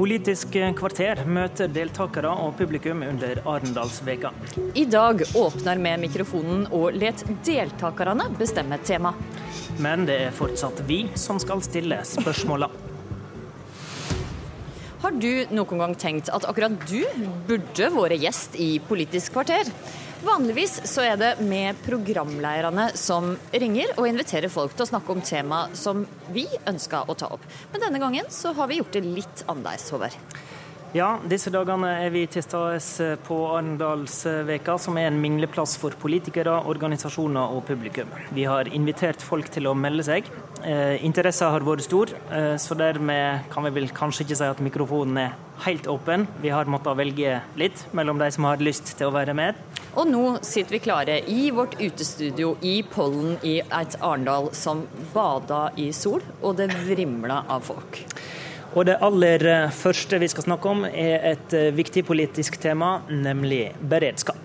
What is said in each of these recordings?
Politisk kvarter møter deltakere og publikum under Arendalsveka. I dag åpner vi mikrofonen og let deltakerne bestemme tema. Men det er fortsatt vi som skal stille spørsmåla. Har du noen gang tenkt at akkurat du burde vært gjest i Politisk kvarter? Vanligvis så er det med programlederne som ringer og inviterer folk til å snakke om tema som vi ønsker å ta opp. Men denne gangen så har vi gjort det litt annerledes, Håvard. Ja, disse dagene er vi til stede på Arendalsveka, som er en mingleplass for politikere, organisasjoner og publikum. Vi har invitert folk til å melde seg. Eh, interessen har vært stor, eh, så dermed kan vi vel kanskje ikke si at mikrofonen er helt åpen. Vi har måttet velge litt mellom de som har lyst til å være med. Og nå sitter vi klare i vårt utestudio i Pollen i et Arendal som bada i sol, og det vrimla av folk. Og det aller eh, første vi skal snakke om, er et eh, viktig politisk tema, nemlig beredskap.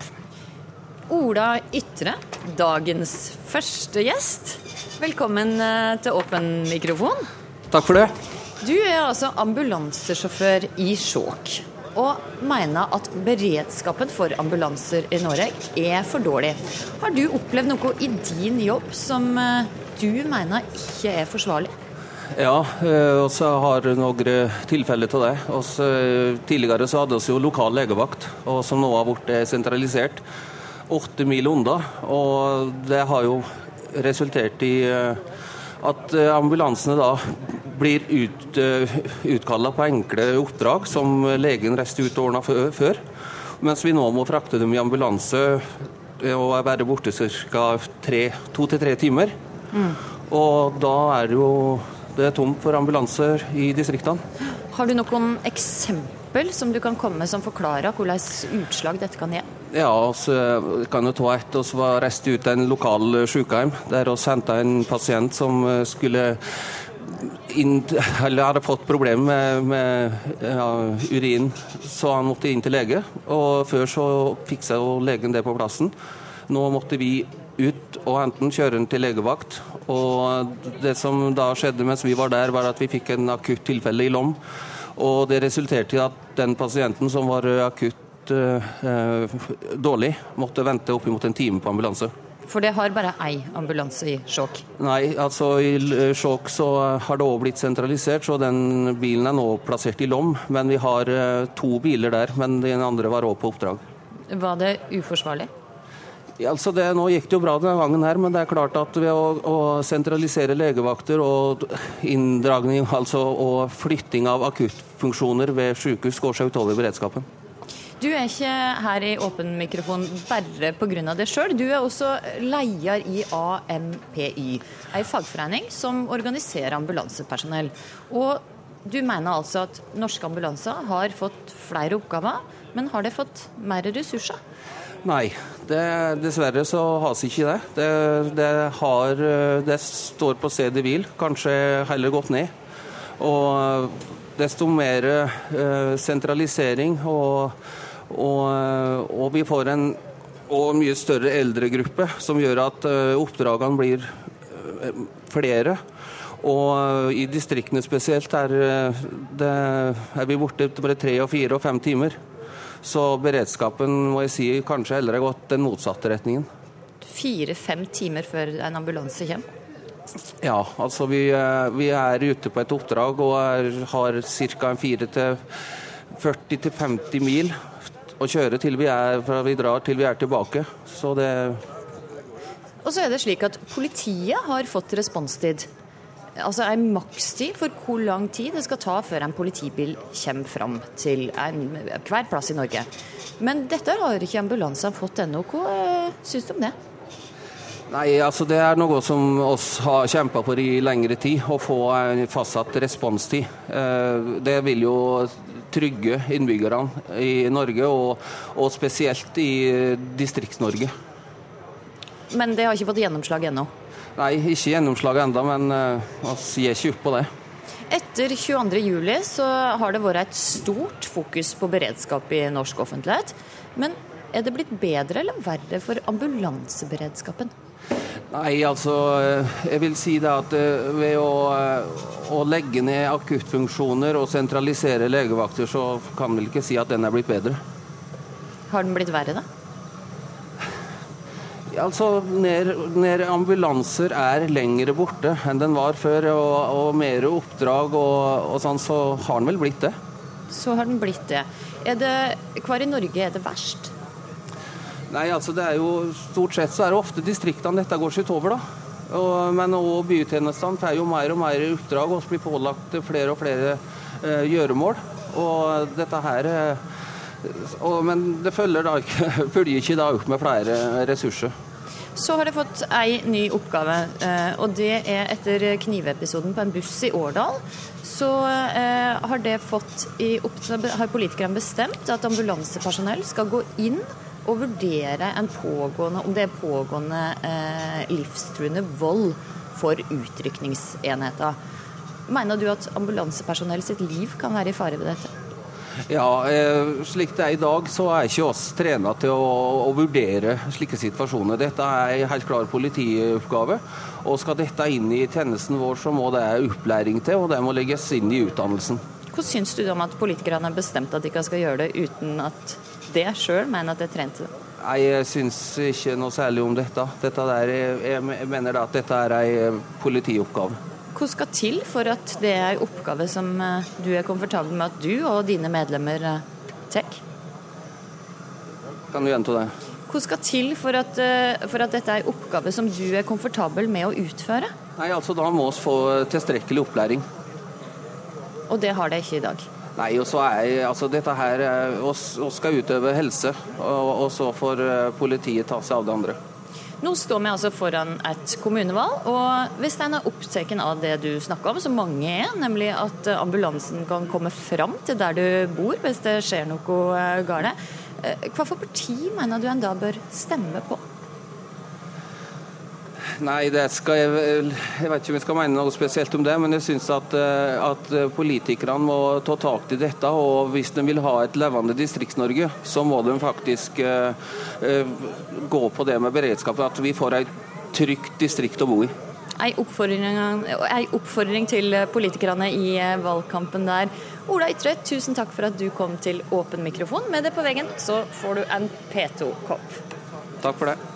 Ola Ytre, dagens første gjest. Velkommen eh, til åpen mikrofon. Takk for det. Du er altså ambulansesjåfør i Skjåk. Og mener at beredskapen for ambulanser i Norge er for dårlig. Har du opplevd noe i din jobb som du mener ikke er forsvarlig? Ja, eh, og så har noen tilfeller til det. Også, eh, tidligere så hadde vi jo lokal legevakt, og som nå har blitt sentralisert. Åtte mil unna. Og det har jo resultert i eh, at ambulansene da blir ut, utkalla på enkle oppdrag som legen reiste ut og ordna før. Mens vi nå må frakte dem i ambulanse og være borte ca. to til tre timer. Mm. Og da er det jo det er tomt for ambulanser i distriktene. Har du noen eksempel som du kan komme med som forklarer hvordan utslag dette kan gi? Ja, vi kan jo ta et. Vi var reist ut til en lokal sykehjem der vi henta en pasient som skulle inn, eller hadde fått problemer med, med ja, urin, så han måtte inn til lege. Og Før så fiksa legen det på plassen. Nå måtte vi ut og enten kjøre den til legevakt. Og det som da skjedde mens vi var der, var at vi fikk en akutt tilfelle i Lom. Og det resulterte i at den pasienten som var akutt eh, dårlig, måtte vente oppimot en time på ambulanse. For det har bare én ambulanse i Skjåk? Nei, altså i Skjåk så har det òg blitt sentralisert, så den bilen er nå plassert i Lom. Men vi har eh, to biler der, men den andre var òg på oppdrag. Var det uforsvarlig? Ja, altså det, nå gikk det jo bra denne gangen, her, men det er klart at ved å, å sentralisere legevakter og inndragning altså, og flytting av akuttfunksjoner ved sykehus går seg utover beredskapen. Du er ikke her i Åpen mikrofon bare pga. det sjøl. Du er også leder i AMPI, en fagforening som organiserer ambulansepersonell. Og du mener altså at norske ambulanser har fått flere oppgaver, men har de fått mer ressurser? Nei, det, dessverre så har ikke det. Det, det, har, det står på stedet hvil, kanskje heller gått ned. Og desto mer uh, sentralisering og, og, og, vi får en og mye større eldregruppe som gjør at oppdragene blir flere. Og i distriktene spesielt er, det, er vi borte bare tre, og fire og fem timer. Så beredskapen må jeg si kanskje heller har gått den motsatte retningen. Fire-fem timer før en ambulanse kommer? Ja, altså vi, eh, vi, er ute på et oppdrag og er, har ca. 40-50 mil å kjøre til vi, er, fra vi drar til vi er tilbake. Så det Og så er det slik at politiet har fått responstid altså en makstid for hvor lang tid det skal ta før en politibil kommer fram til en, hver plass i Norge. Men dette har ikke ambulansene fått ennå. Hva eh, syns du om det? Nei, altså Det er noe som oss har kjempa for i lengre tid, å få en fastsatt responstid. Eh, det vil jo trygge innbyggerne i Norge, og, og spesielt i Distrikts-Norge. Men det har ikke fått gjennomslag ennå? Nei, ikke gjennomslag ennå, men vi uh, gir ikke opp på det. Etter 22.07 så har det vært et stort fokus på beredskap i norsk offentlighet. Men er det blitt bedre eller verre for ambulanseberedskapen? Nei, altså jeg vil si det at ved å, å legge ned akuttfunksjoner og sentralisere legevakter, så kan vi ikke si at den er blitt bedre. Har den blitt verre, da? Altså, Når, når ambulanser er lengre borte enn den var før, og, og mer oppdrag og, og, sånn, så har den vel blitt det. Så har den blitt det. Er det Hvor i Norge er det verst? Nei, altså det er jo Stort sett så er det ofte distriktene dette går sitt over, da. Og, men òg bytjenestene får jo mer og mer oppdrag og blir pålagt flere og flere eh, gjøremål. Og dette her eh, og, Men det følger, da, følger ikke da opp med flere ressurser. Så har jeg fått ei ny oppgave, eh, og det er etter knivepisoden på en buss i Årdal. Så eh, har, i, har politikerne bestemt at ambulansepersonell skal gå inn og vurdere om det er pågående eh, livstruende vold for utrykningsenheter. Mener du at ambulansepersonell sitt liv kan være i fare ved dette? Ja, eh, slik det er i dag, så er ikke oss trena til å, å, vurdere slike situasjoner. Dette er en helt klar politioppgave. Og skal dette inn i tjenesten vår, så må det opplæring til, og det må legges inn i utdannelsen. Hva syns du om at politikerne har bestemt at de ikke skal gjøre det uten at det sjøl mener at det er trent? Nei, Jeg syns ikke noe særlig om dette. dette der, jeg mener at dette er en politioppgave. Hva skal til for at det er en oppgave som eh, du er komfortabel med at du og dine medlemmer eh, tar? Kan du gjenta det? Hva skal til for at, eh, for at, dette er en oppgave som du er komfortabel med å utføre? Nei, altså Da må vi få tilstrekkelig opplæring. Og det har de ikke i dag? Nei, og så er altså dette her oss skal utøve helse, og, og så får politiet ta seg av det andre. Nå står vi altså foran et kommunevalg, og hvis en er opptatt av det du snakker om, som mange er, nemlig at ambulansen kan komme fram til der du bor hvis det skjer noe eh, galt, eh, hva for parti mener du en da bør stemme på? Nei, det skal jeg, jeg vet ikke om jeg skal mene noe spesielt om det, men jeg syns at, eh, at, politikerne må ta tak i dette. Og hvis de vil ha et levende Distrikts-Norge, så må de faktisk uh, gå på det med beredskap. At vi får et trygt distrikt å bo i. Ei oppfordring, ei oppfordring til politikerne i eh, valgkampen der. Ola Ytre, tusen takk for at du kom til Åpen mikrofon. Med det på veggen så får du en P2-kopp. Takk for det.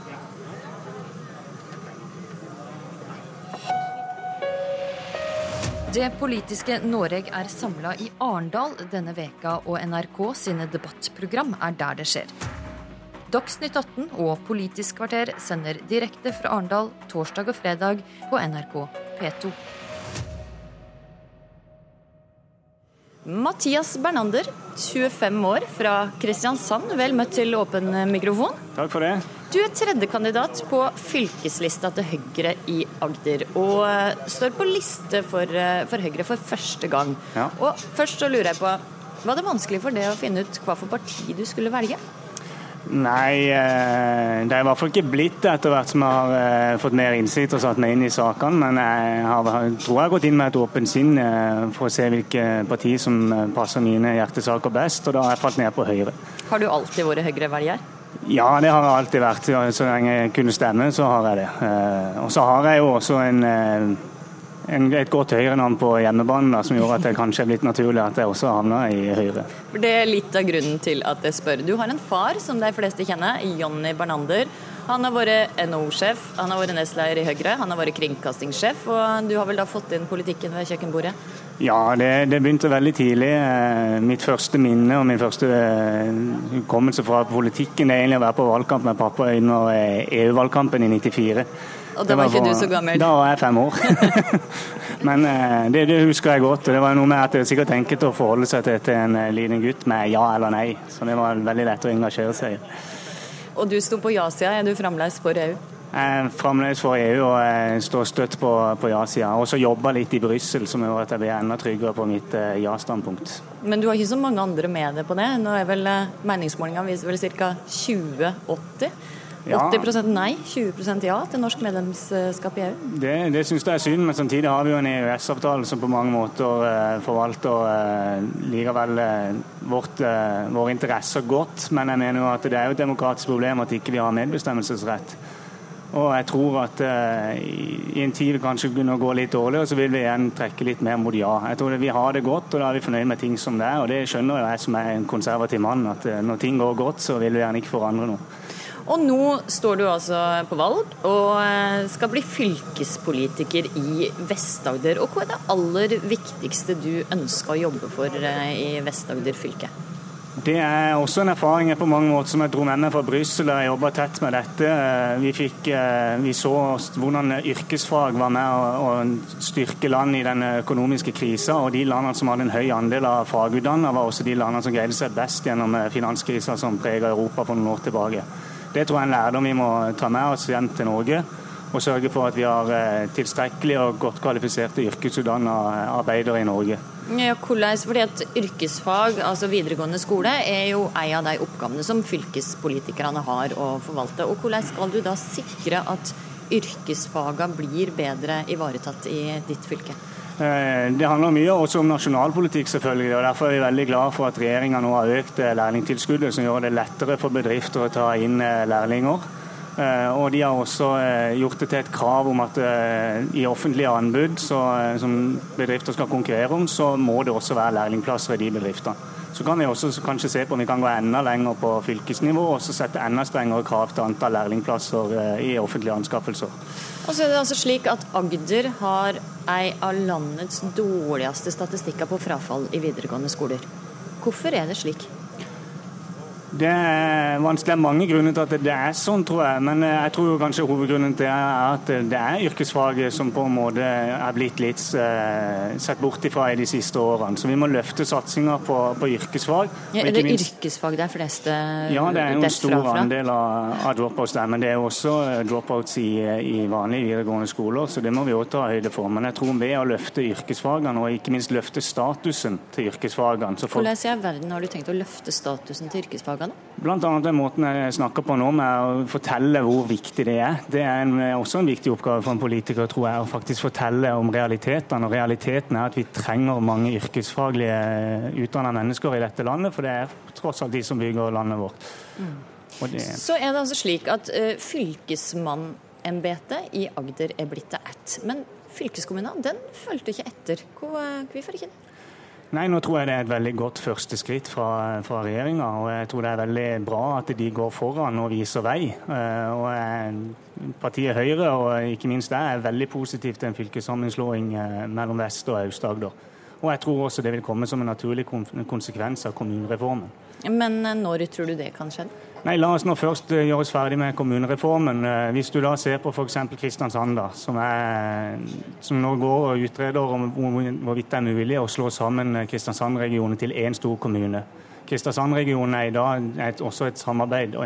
Det politiske Noreg er samla i Arendal denne veka, og NRK sine debattprogram er der det skjer. Dagsnytt 18 og Politisk kvarter sender direkte fra Arendal torsdag og fredag på NRK P2. Mathias Bernander, 25 år, fra Kristiansand. Vel møtt til åpen mikrofon. Takk for det. Du er tredjekandidat på fylkeslista til Høyre i Agder, og eh, står på liste for, eh, for Høyre for første gang. Ja. Og Først så lurer jeg på, Var det vanskelig for deg å finne ut hva for parti du skulle velge? Nei, eh, det er i hvert fall ikke blitt det etter hvert som jeg har fått mer innsikt og satt meg inn i sakene. Men jeg har, tror jeg har gått inn med et åpent sinn for å se hvilke parti som passer mine hjertesaker best, og da har jeg falt ned på Høyre. Har du alltid vært Høyre-velger? Ja, det har jeg alltid vært. Så lenge jeg kunne stemme, så har jeg det. Eh, og så har jeg jo også eh, en, et godt Høyre-navn på hjemmebane, som gjorde at det kanskje er blitt naturlig at jeg også havna i Høyre. Det er litt av grunnen til at jeg spør. Du har en far som de fleste kjenner, Jonny Bernander. Han har vært NHO-sjef, han har vært nestleder i Høyre, han har vært kringkastingssjef. Og du har vel da fått inn politikken ved kjøkkenbordet? Ja, det, det, begynte veldig tidlig. Eh, mitt første minne og min første eh, hukommelse fra politikken er egentlig å være på valgkamp med pappa under EU-valgkampen eh, e i 94. Og da var, var ikke du så gammel? Da var jeg fem år. Men det, det, husker jeg godt. og Det var noe med at det sikkert enkelt å forholde seg til, til en liten gutt med ja eller nei. Så det var veldig lett å engasjere seg i. Og du sto på ja-sida. Er du fremdeles for EU? Jeg er fremdeles for EU og jeg står støtt på, på ja-sida. Og så jobba litt i Brussel, som gjør at jeg blir enda tryggere på mitt eh, ja-standpunkt. Men du har ikke så mange andre med deg på det? Nå er vel eh, Meningsmålinga viser vel ca. 2080? 80% nei, 20% ja til norsk medlemskap i EU? Det, det syns jeg er synd, men samtidig har vi jo en EØS-avtale som på mange måter eh, forvalter eh, likevel eh, vårt, eh, våre interesser godt. Men jeg mener jo at det er jo et demokratisk problem at ikke vi har medbestemmelsesrett. Og jeg tror at i en tid vi kanskje begynner å gå litt dårligere, så vil vi igjen trekke litt mer mot ja. Jeg tror Vi har det godt, og da er vi fornøyd med ting som det er. Og det skjønner jo jeg som er en konservativ mann, at når ting går godt, så vil vi gjerne ikke forandre noe. Og nå står du altså på valg og skal bli fylkespolitiker i Vest-Agder. Og hva er det aller viktigste du ønsker å jobbe for i Vest-Agder fylke? Det er også en erfaring på mange måter som jeg dro med meg fra Brussel. Jeg jobba tett med dette. Vi, fikk, eh, vi, så hvordan yrkesfag var med å, styrke land i den økonomiske krisa. Og de landene som hadde en høy andel av fagutdannede, var også de landene som greide seg best gjennom eh, finanskrisa som prega Europa for noen år tilbake. Det tror jeg er en lærdom vi må ta med oss hjem til Norge. Og sørge for at vi har eh, tilstrekkelig og godt kvalifiserte yrkesutdanna arbeidere i Norge. Ja, hvordan, fordi at Yrkesfag, altså videregående skole, er jo en av de oppgavene som fylkespolitikerne har å forvalte. Og Hvordan skal du da sikre at yrkesfagene blir bedre ivaretatt i ditt fylke? Eh, det handler mye også om nasjonalpolitikk, selvfølgelig. og Derfor er vi veldig glad for at regjeringa nå har økt eh, lærlingtilskuddet, som gjør det lettere for bedrifter å ta inn eh, lærlinger. Og de har også gjort det til et krav om at i offentlige anbud så, som bedrifter skal konkurrere om, så må det også være lærlingplasser i de bedriftene. Så kan vi også kanskje se på om vi kan gå enda lenger på fylkesnivå og sette enda strengere krav til antall lærlingplasser i offentlige anskaffelser. Og så er det altså slik at Agder har ei av landets dårligste statistikker på frafall i videregående skoler. Hvorfor er det slik? Det er vanskelig. Det er mange grunner til at det er sånn, tror jeg. Men eh, jeg tror kanskje hovedgrunnen til det er at det er yrkesfaget som på en måte er blitt litt uh, sett bort ifra i de siste årene. Så vi må løfte satsinga på, på, yrkesfag. Ja, er det minst... yrkesfag det er flest Ja, det er jo en stor fra. andel av, av dropouts der. Men det er også eh, dropouts i, i vanlige videregående skoler, så det må vi også ta høyde for. Men jeg tror ved å løfte yrkesfagene, og ikke minst løfte statusen til yrkesfagene så folk... Hvordan i all verden har du tenkt å løfte statusen til yrkesfagene? Fagene? Blant annet den måten jeg snakker på nå, med å fortelle hvor viktig det er. Det er en, også en viktig oppgave for en politiker, tror jeg, å faktisk fortelle om realitetene. Og realiteten er at vi trenger mange yrkesfaglige utdanna mennesker i dette landet, for det er tross alt de som bygger landet vårt. Mm. Det... Så er det altså slik at uh, fylkesmannembetet i Agder er blitt til ett. Men fylkeskommunen den fulgte ikke etter. Hvorfor ikke det? Nei, Nå tror jeg det er et veldig godt første skritt fra, fra regjeringa. Og jeg tror det er veldig bra at de går foran og viser vei. Eh, og Partiet Høyre og ikke minst jeg er veldig positivt til en fylkessammenslåing eh, mellom Vest- og Aust-Agder. Og jeg tror også det vil komme som en naturlig konsekvens av kommunereformen. Men eh, når tror du det kan skje? Nei, La oss nå først eh, gjøre oss ferdig med kommunereformen. Eh, hvis du da ser på f.eks. Kristiansand, da, som, er, som, nå går og utreder om hvorvidt det er mulig å slå sammen Kristiansand-regionen til én stor kommune. Kristiansand-regionen er i dag et, også et samarbeid,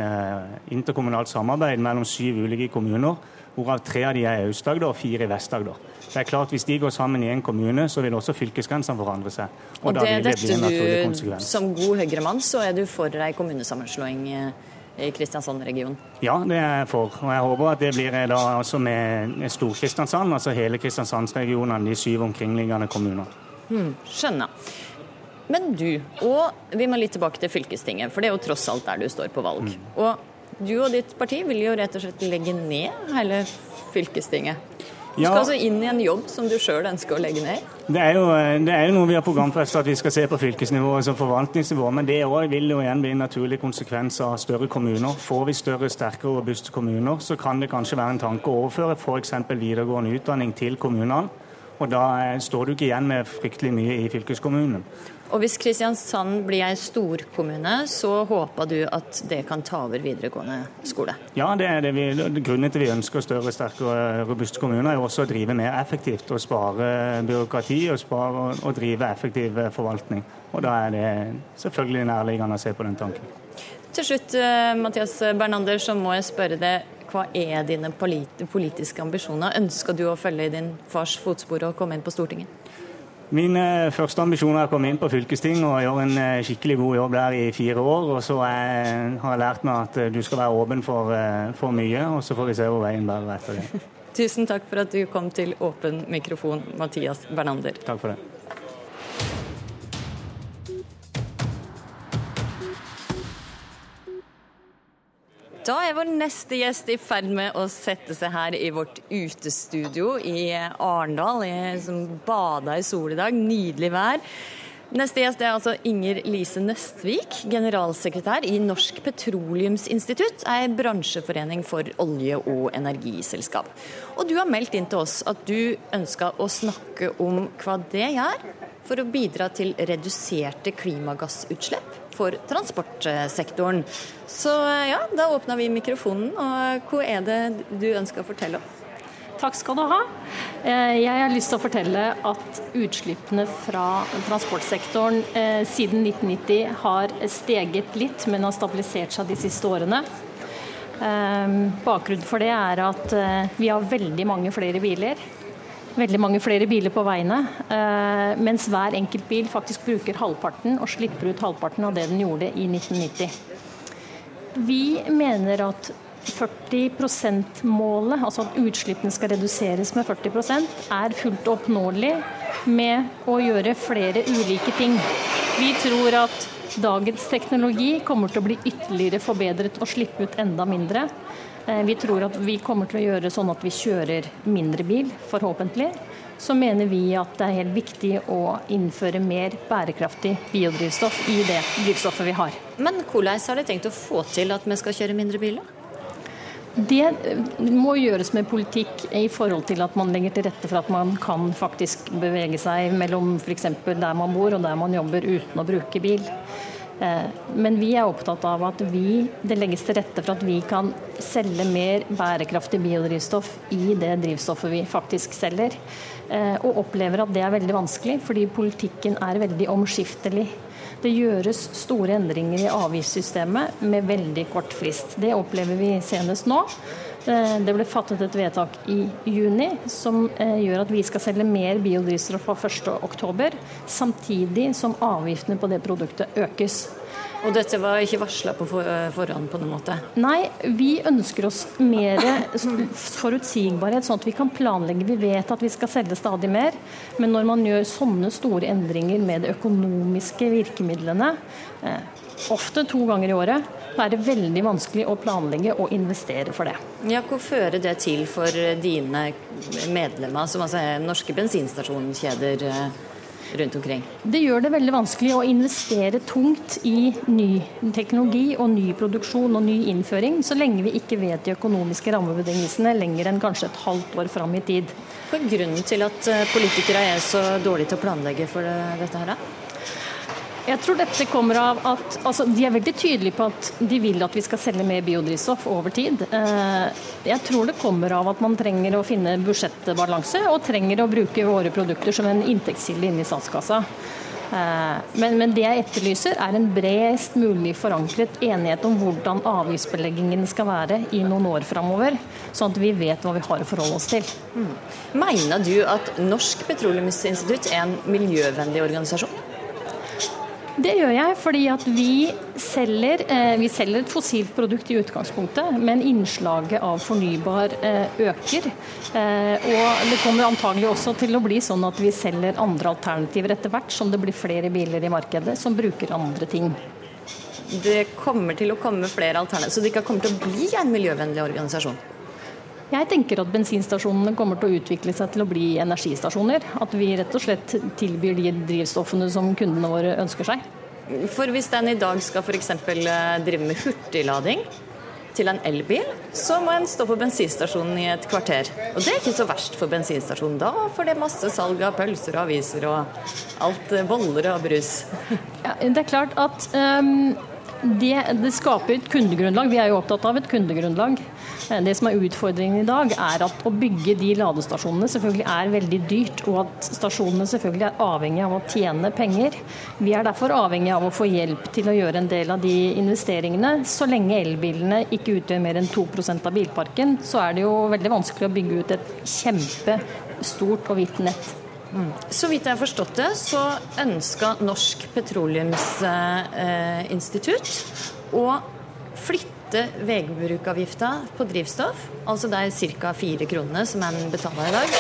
interkommunalt samarbeid mellom syv ulike kommuner, hvorav tre av de er i Aust-Agder og fire i Vest-Agder. Det er klart Hvis de går sammen i en kommune, så vil også fylkesgrensene forandre seg. Og, og det, det du, Som god Høyre-mann så er du for ei kommunesammenslåing eh, i Kristiansand-regionen? Ja, det er jeg for. Og jeg håper at det blir da altså med Stor-Kristiansand, altså hele Kristiansandsregionen, de syv omkringliggende kommunene. Hmm, skjønner. Men du, og vi må litt tilbake til fylkestinget, for det er jo tross alt der du står på valg. Mm. Og du og ditt parti vil jo rett og slett legge ned hele fylkestinget. Du skal ja. altså inn i en jobb som du sjøl ønsker å legge ned? Det er, jo, det er jo noe vi har programfestet at vi skal se på fylkesnivå som forvaltningsnivå. Men det òg vil jo igjen bli en naturlig konsekvens av større kommuner. Får vi større, sterkere og robuste kommuner, så kan det kanskje være en tanke å overføre f.eks. videregående utdanning til kommunene. Og da står du ikke igjen med fryktelig mye i fylkeskommunen. Og hvis Kristiansand blir en storkommune, så håper du at det kan ta over videregående skole? Ja, det er det vi, grunnen til vi ønsker større, sterke og robuste kommuner, er også å drive mer effektivt og spare byråkrati og, spare, og drive effektiv forvaltning. Og da er det selvfølgelig nærliggende å se på den tanken. Til slutt, eh, Mathias Bernander, så må jeg spørre deg. Hva er dine politiske ambisjoner? Ønsker du å følge i din fars fotspor og komme inn på Stortinget? Min eh, første ambisjon er å komme inn på fylkesting og gjøre en eh, skikkelig god jobb der i fire år. Og så har jeg lært meg at eh, du skal være åpen for, for mye, og så får vi se hvor veien bærer etter det. Tusen takk for at du kom til Åpen mikrofon, Mathias Bernander. Takk for det. Da er vår neste gjest i ferd med å sette seg her i vårt utestudio i Arendal, som bada i sol i dag. Nydelig vær. Neste gjest er altså Inger Lise Nøstvik, generalsekretær i Norsk Petroleumsinstitutt, ei bransjeforening for olje- og energiselskap. Og du har meldt inn til oss at du ønsker å snakke om hva det gjør for å bidra til reduserte klimagassutslipp for transportsektoren. Så ja, da åpna vi mikrofonen. Og hva er det du ønsker å fortelle om? Takk skal du ha. Eh, jeg har lyst til å fortelle at utslippene fra transportsektoren eh, siden 1990 har steget litt, men har stabilisert seg de siste årene. Eh, bakgrunnen for det er at vi har veldig mange flere biler. Veldig mange flere biler på veiene, mens hver enkelt bil faktisk bruker halvparten og slipper ut halvparten av det den gjorde i 1990. Vi mener at 40 %-målet, altså at utslippene skal reduseres med 40% er fullt oppnåelig med å gjøre flere ulike ting. Vi tror at dagens teknologi kommer til å bli ytterligere forbedret og slippe ut enda mindre. Eh, vi tror at vi kommer til å gjøre sånn at vi kjører mindre bil, forhåpentlig. Så mener vi at det er helt viktig å innføre mer bærekraftig biodrivstoff i det drivstoffet vi har. Men hvordan har de tenkt å få til at vi skal kjøre mindre biler? Det må gjøres med politikk i forhold til at man legger til rette for at man kan faktisk bevege seg mellom f.eks. der man bor og der man jobber uten å bruke bil. Eh, men vi er opptatt av at vi, det legges til rette for at vi kan selge mer bærekraftig biodrivstoff i det drivstoffet vi faktisk selger. Eh, og opplever at det er veldig vanskelig, fordi politikken er veldig omskiftelig. Det gjøres store endringer i avgiftssystemet med veldig kort frist. Det opplever vi senest nå. Eh, det ble fattet et vedtak i juni som eh, gjør at vi skal selge mer biodrivstoff fra 1.10, samtidig som avgiftene på det produktet økes. Og dette var ikke varsla på eh, forhånd på noen måte? Nei, vi ønsker oss mer forutsigbarhet, sånn at vi kan planlegge. Vi vet at vi skal selge stadig mer, men når man gjør sånne store endringer med de økonomiske virkemidlene, ofte to ganger i året, da er det veldig vanskelig å planlegge og investere for det. Ja, Hva fører det til for dine medlemmer, som altså er norske bensinstasjonskjeder? Eh, rundt omkring? Det gjør det veldig vanskelig å investere tungt i ny teknologi og ny produksjon og ny innføring, så lenge vi ikke vet de økonomiske rammebetingelsene lenger enn kanskje et halvt år fram i tid. Hva er grunnen til at eh, politikere er så dårlige til å planlegge for dette her, da? Jeg tror dette kommer av at altså, De er veldig tydelige på at de vil at vi skal selge mer biodrivstoff over tid. Eh, jeg tror det kommer av at man trenger å finne budsjettbalanse og trenger å bruke våre produkter som en inntektskilde inn i statskassa. Eh, men, men, det jeg etterlyser, er en bredest mulig forankret enighet om hvordan avgiftsbeleggingen skal være i noen år framover, sånn at vi vet hva vi har å forholde oss til. Mm. Mener du at Norsk petroleumsinstitutt er en miljøvennlig organisasjon? Det gjør jeg fordi at vi selger, eh, vi selger et fossilt produkt i utgangspunktet, men innslaget av fornybar eh, øker. Eh, og det kommer antagelig også til å bli sånn at vi selger andre alternativer etter hvert, som det blir flere biler i markedet som bruker andre ting. Det kommer til å komme flere alternativer, så det ikke kommer til å bli en miljøvennlig organisasjon? Jeg tenker at bensinstasjonene kommer til å utvikle seg til å bli energistasjoner. At vi rett og slett tilbyr de drivstoffene som kundene våre ønsker seg. For hvis den i dag skal f.eks. Eh, drive med hurtiglading til en elbil, så må en stå på bensinstasjonen i et kvarter. Og det er ikke så verst for bensinstasjonen da, for det er masse salg av pølser og aviser og alt eh, boller og brus. Ja, det er klart at um det, det, skaper et kundegrunnlag. Vi er jo opptatt av et kundegrunnlag. Eh, det som er utfordringen i dag, er at å bygge de ladestasjonene selvfølgelig er veldig dyrt, og at stasjonene selvfølgelig er avhengig av å tjene penger. Vi er derfor avhengig av å få hjelp til å gjøre en del av de investeringene. Så lenge elbilene ikke utgjør mer enn 2% av bilparken, så er det jo veldig vanskelig å bygge ut et kjempestort og hvitt nett. Så vidt jeg har forstått det, så ønska Norsk petroleumsinstitutt å flytte veibrukavgifta på drivstoff, altså de ca. fire kronene som en betaler i dag,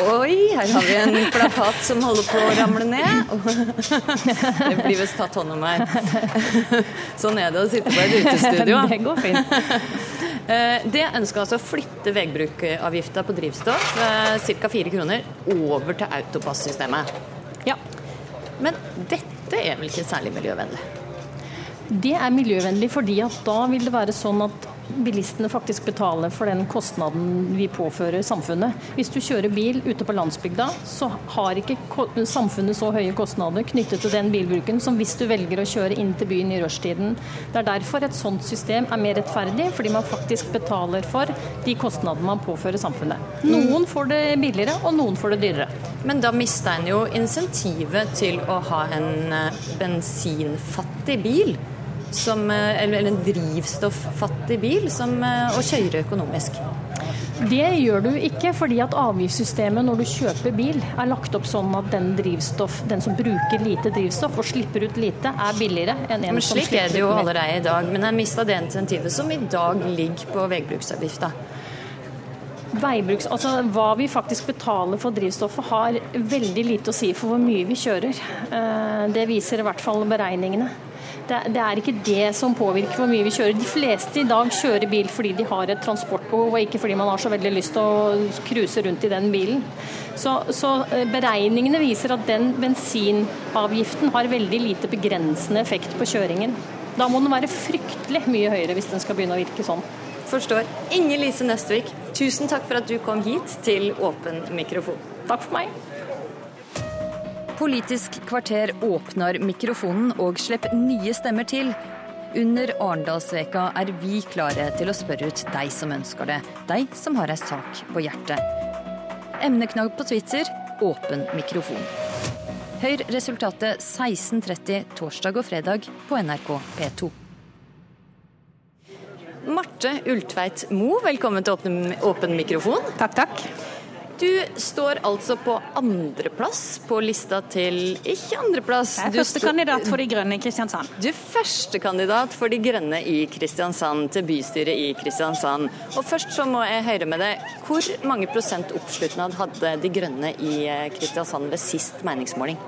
Oi, her har vi en plakat som holder på å ramle ned. Det blir visst tatt hånd om her. Sånn er det å sitte på et utestudio. Det går fint. Eh, det ønsker altså å flytte veibrukavgifta på drivstoff, eh, ca. 4 kroner, over til autopassystemet. Ja. Men dette er vel ikke særlig miljøvennlig? Det er miljøvennlig fordi at da vil det være sånn at bilistene faktisk betaler for den kostnaden vi påfører samfunnet. Hvis du kjører bil ute på landsbygda, så har ikke samfunnet så høye kostnader knyttet til den bilbruken som hvis du velger å kjøre inn til byen i rushtiden. Det er derfor et sånt system er mer rettferdig, fordi man faktisk betaler for de kostnadene man påfører samfunnet. Noen får det billigere, og noen får det dyrere. Men da mister en jo insentivet til å ha en eh, bensinfattig bil som, eh, eller en drivstoffattig bil som eh, å kjøre økonomisk? Det gjør du ikke, fordi at avgiftssystemet når du kjøper bil er lagt opp sånn at den, drivstoff, den som bruker lite drivstoff og slipper ut lite, er billigere enn en men som slipper ut Slik er det jo allerede i dag, men jeg mista det insentivet som i dag ligger på veibruksavgifta. Veibruks, altså Hva vi faktisk betaler for drivstoffet har veldig lite å si for hvor mye vi kjører. Eh, det viser i hvert fall beregningene. Det, det, er ikke det som påvirker hvor mye vi kjører. De fleste i dag kjører bil fordi de har et transportbehov, og ikke fordi man har så veldig lyst til å cruise rundt i den bilen. Så, så, eh, beregningene viser at den bensinavgiften har veldig lite begrensende effekt på kjøringen. Da må den være fryktelig mye høyere hvis den skal begynne å virke sånn. Forstår. Inger Lise Nøstvik, tusen takk for at du kom hit til Åpen mikrofon. Takk for meg. Politisk kvarter åpner mikrofonen og slipper nye stemmer til. Under Arendalsveka er vi klare til å spørre ut deg som ønsker det. Deg som har ei sak på hjertet. Emneknagg på Twitter åpen mikrofon. Hør resultatet 16.30 torsdag og fredag på NRK P2. Marte Ultveit Mo, velkommen til åpen, åpen mikrofon. Takk, takk. Du står altså på andreplass på lista til Ikke andreplass. Jeg er førstekandidat for De Grønne i Kristiansand. Du er førstekandidat for De Grønne i Kristiansand, til bystyret i Kristiansand. Og først så må jeg høre med deg, hvor mange prosent oppslutnad hadde De Grønne i eh, Kristiansand ved sist meningsmåling?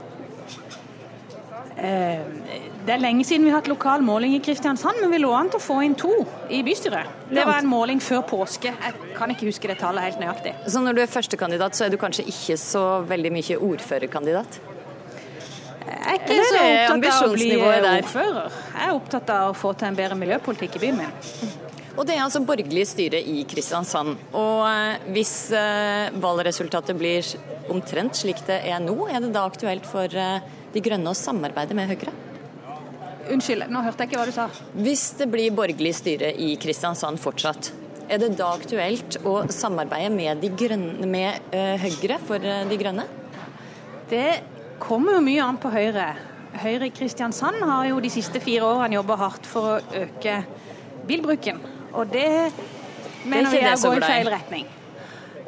Eh, det er lenge siden vi har hatt lokal måling i Kristiansand, men vi lå an til å få inn to i bystyret. Det var en måling før påske. Jeg kan ikke huske det tallet helt nøyaktig. Så når du er førstekandidat, så er du kanskje ikke så veldig mye ordførerkandidat? Jeg er ikke så opptatt av å bli ordfører. Jeg er opptatt av å få til en bedre miljøpolitikk i byen min. Og Det er altså borgerlig styre i Kristiansand. Og eh, Hvis eh, valgresultatet blir omtrent slik det er nå, er det da aktuelt for eh, De Grønne å samarbeide med Høyre? Unnskyld, nå hørte jeg ikke hva du sa. Hvis det blir borgerlig styre i Kristiansand fortsatt, er det da aktuelt å samarbeide med, grønne, med uh, Høyre for uh, De grønne? Det kommer jo mye an på Høyre. Høyre i Kristiansand har jo de siste fire årene jobba hardt for å øke bilbruken. Og det mener vi er å gå i feil retning.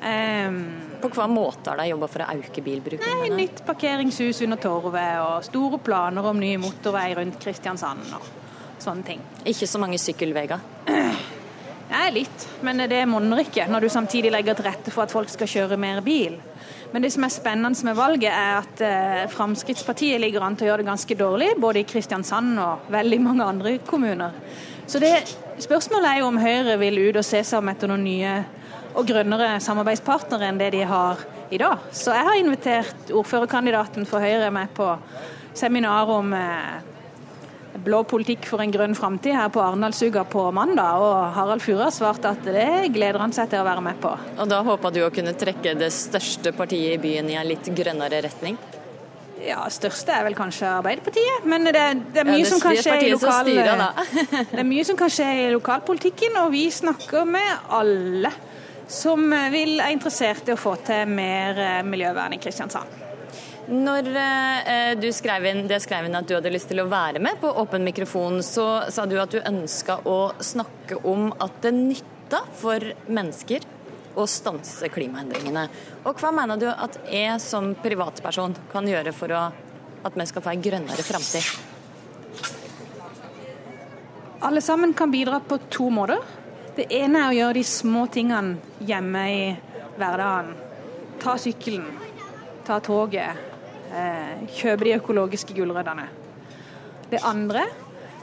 Um, på hva måte har de jobba for å øke bilbruken? Nei, nytt parkeringshus under Torvet og store planer om ny motorvei rundt Kristiansand og sånne ting. Ikke så mange sykkelveier? Nei, litt. Men det monner ikke, når du samtidig legger til rette for at folk skal kjøre mer bil. Men det som er spennende med valget, er at eh, Fremskrittspartiet ligger an til å gjøre det ganske dårlig, både i Kristiansand og veldig mange andre kommuner. Så det, spørsmålet er jo om Høyre vil ut og se seg om etter noen nye og grønnere samarbeidspartnere enn det de har i dag. Så jeg har invitert ordførerkandidaten for Høyre med på seminar om eh, blå politikk for en grønn framtid her på Arendalsuka på mandag, og Harald Furre har svart at det gleder han seg til å være med på. Og da håper du å kunne trekke det største partiet i byen i en litt grønnere retning? Ja, største er vel kanskje Arbeiderpartiet, men det, det er mye ja, som kan skje lokal... Styrer, det er mye som kan skje i lokalpolitikken, og vi snakker med alle som vil, er interessert i å få til mer eh, miljøvern i Kristiansand. Når eh, du skrev inn, det skrev inn at du hadde lyst til å være med på Åpen mikrofon, så sa du at du ønska å snakke om at det nytta for mennesker å stanse klimaendringene. Og hva mener du at jeg som privatperson kan gjøre for å, at vi skal få en grønnere framtid? Alle sammen kan bidra på to måter. Det ene er å gjøre de små tingene hjemme i hverdagen. ta sykkelen, ta toget, eh, kjøpe de økologiske gulrøttene. Det andre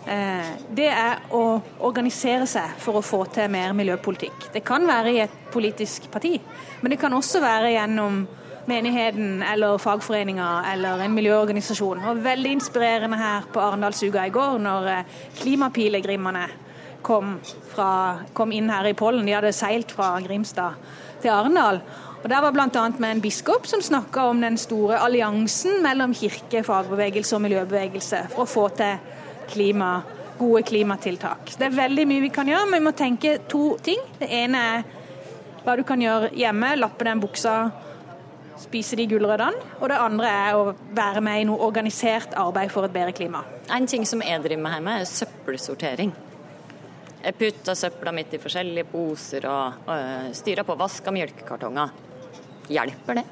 eh, det er å organisere seg for å få til mer miljøpolitikk. Det kan være i et politisk parti, men det kan også være gjennom menigheten eller fagforeninga eller en miljøorganisasjon. Det var veldig inspirerende her på Arendalsuka i går, når eh, klimapilegrimene kom, fra, kom inn her i Pollen. De hadde seilt fra Grimstad til Arendal. Og Der var bl.a. med en biskop som snakka om den store alliansen mellom kirke, fagbevegelse og miljøbevegelse for å få til klima, gode klimatiltak. Det er veldig mye vi kan gjøre, men vi må tenke to ting. Det ene er hva du kan gjøre hjemme, lappe den buksa spise de gulrøttene. Og det andre er å være med i noe organisert arbeid for et bedre klima. En ting som jeg driver med hjemme, er søppelsortering. Jeg putter søpla mitt i forskjellige poser og, og øh, styrer på vask av melkekartonger. Hjelper det?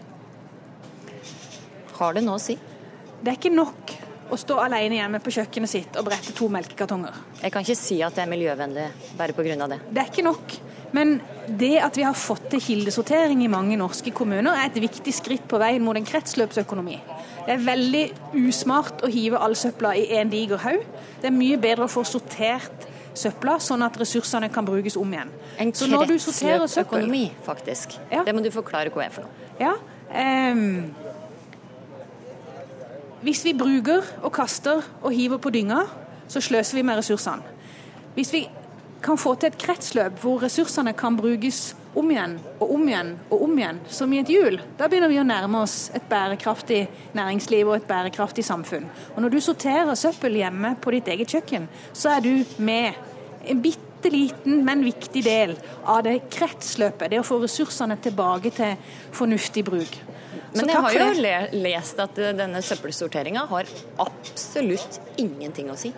Har det noe å si? Det er ikke nok å stå alene hjemme på kjøkkenet sitt og brette to melkekartonger. Jeg kan ikke si at det er miljøvennlig bare pga. det. Det er ikke nok. Men det at vi har fått til kildesortering i mange norske kommuner, er et viktig skritt på veien mot en kretsløpsøkonomi. Det er veldig usmart å hive all søpla i én diger haug. Det er mye bedre å få sortert søpla, sånn at ressursene kan brukes om igjen. En kretsløpøkonomi, faktisk. Ja. Det må du forklare hva er for noe. Ja, um, hvis vi bruker og kaster og hiver på dynga, så sløser vi med ressursene. Hvis vi kan få til et kretsløp hvor ressursene kan brukes om igjen og om igjen og om igjen, som i et hjul, da begynner vi å nærme oss et bærekraftig næringsliv og et bærekraftig samfunn. Og Når du sorterer søppel hjemme på ditt eget kjøkken, så er du med en bitte liten, men viktig del av det kretsløpet. Det å få ressursene tilbake til fornuftig bruk. Men jeg har jo lest at denne søppelsorteringa har absolutt ingenting å si.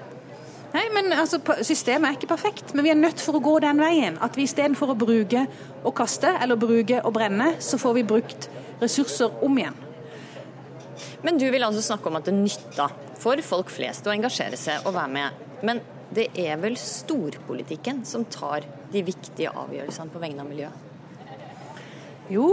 Nei, men altså, Systemet er ikke perfekt, men vi er nødt for å gå den veien. At vi istedenfor å bruke og kaste, eller bruke og brenne, så får vi brukt ressurser om igjen. Men du vil altså snakke om at det nytter for folk flest å engasjere seg og være med. Men det er vel storpolitikken som tar de viktige avgjørelsene på vegne av miljøet? Jo.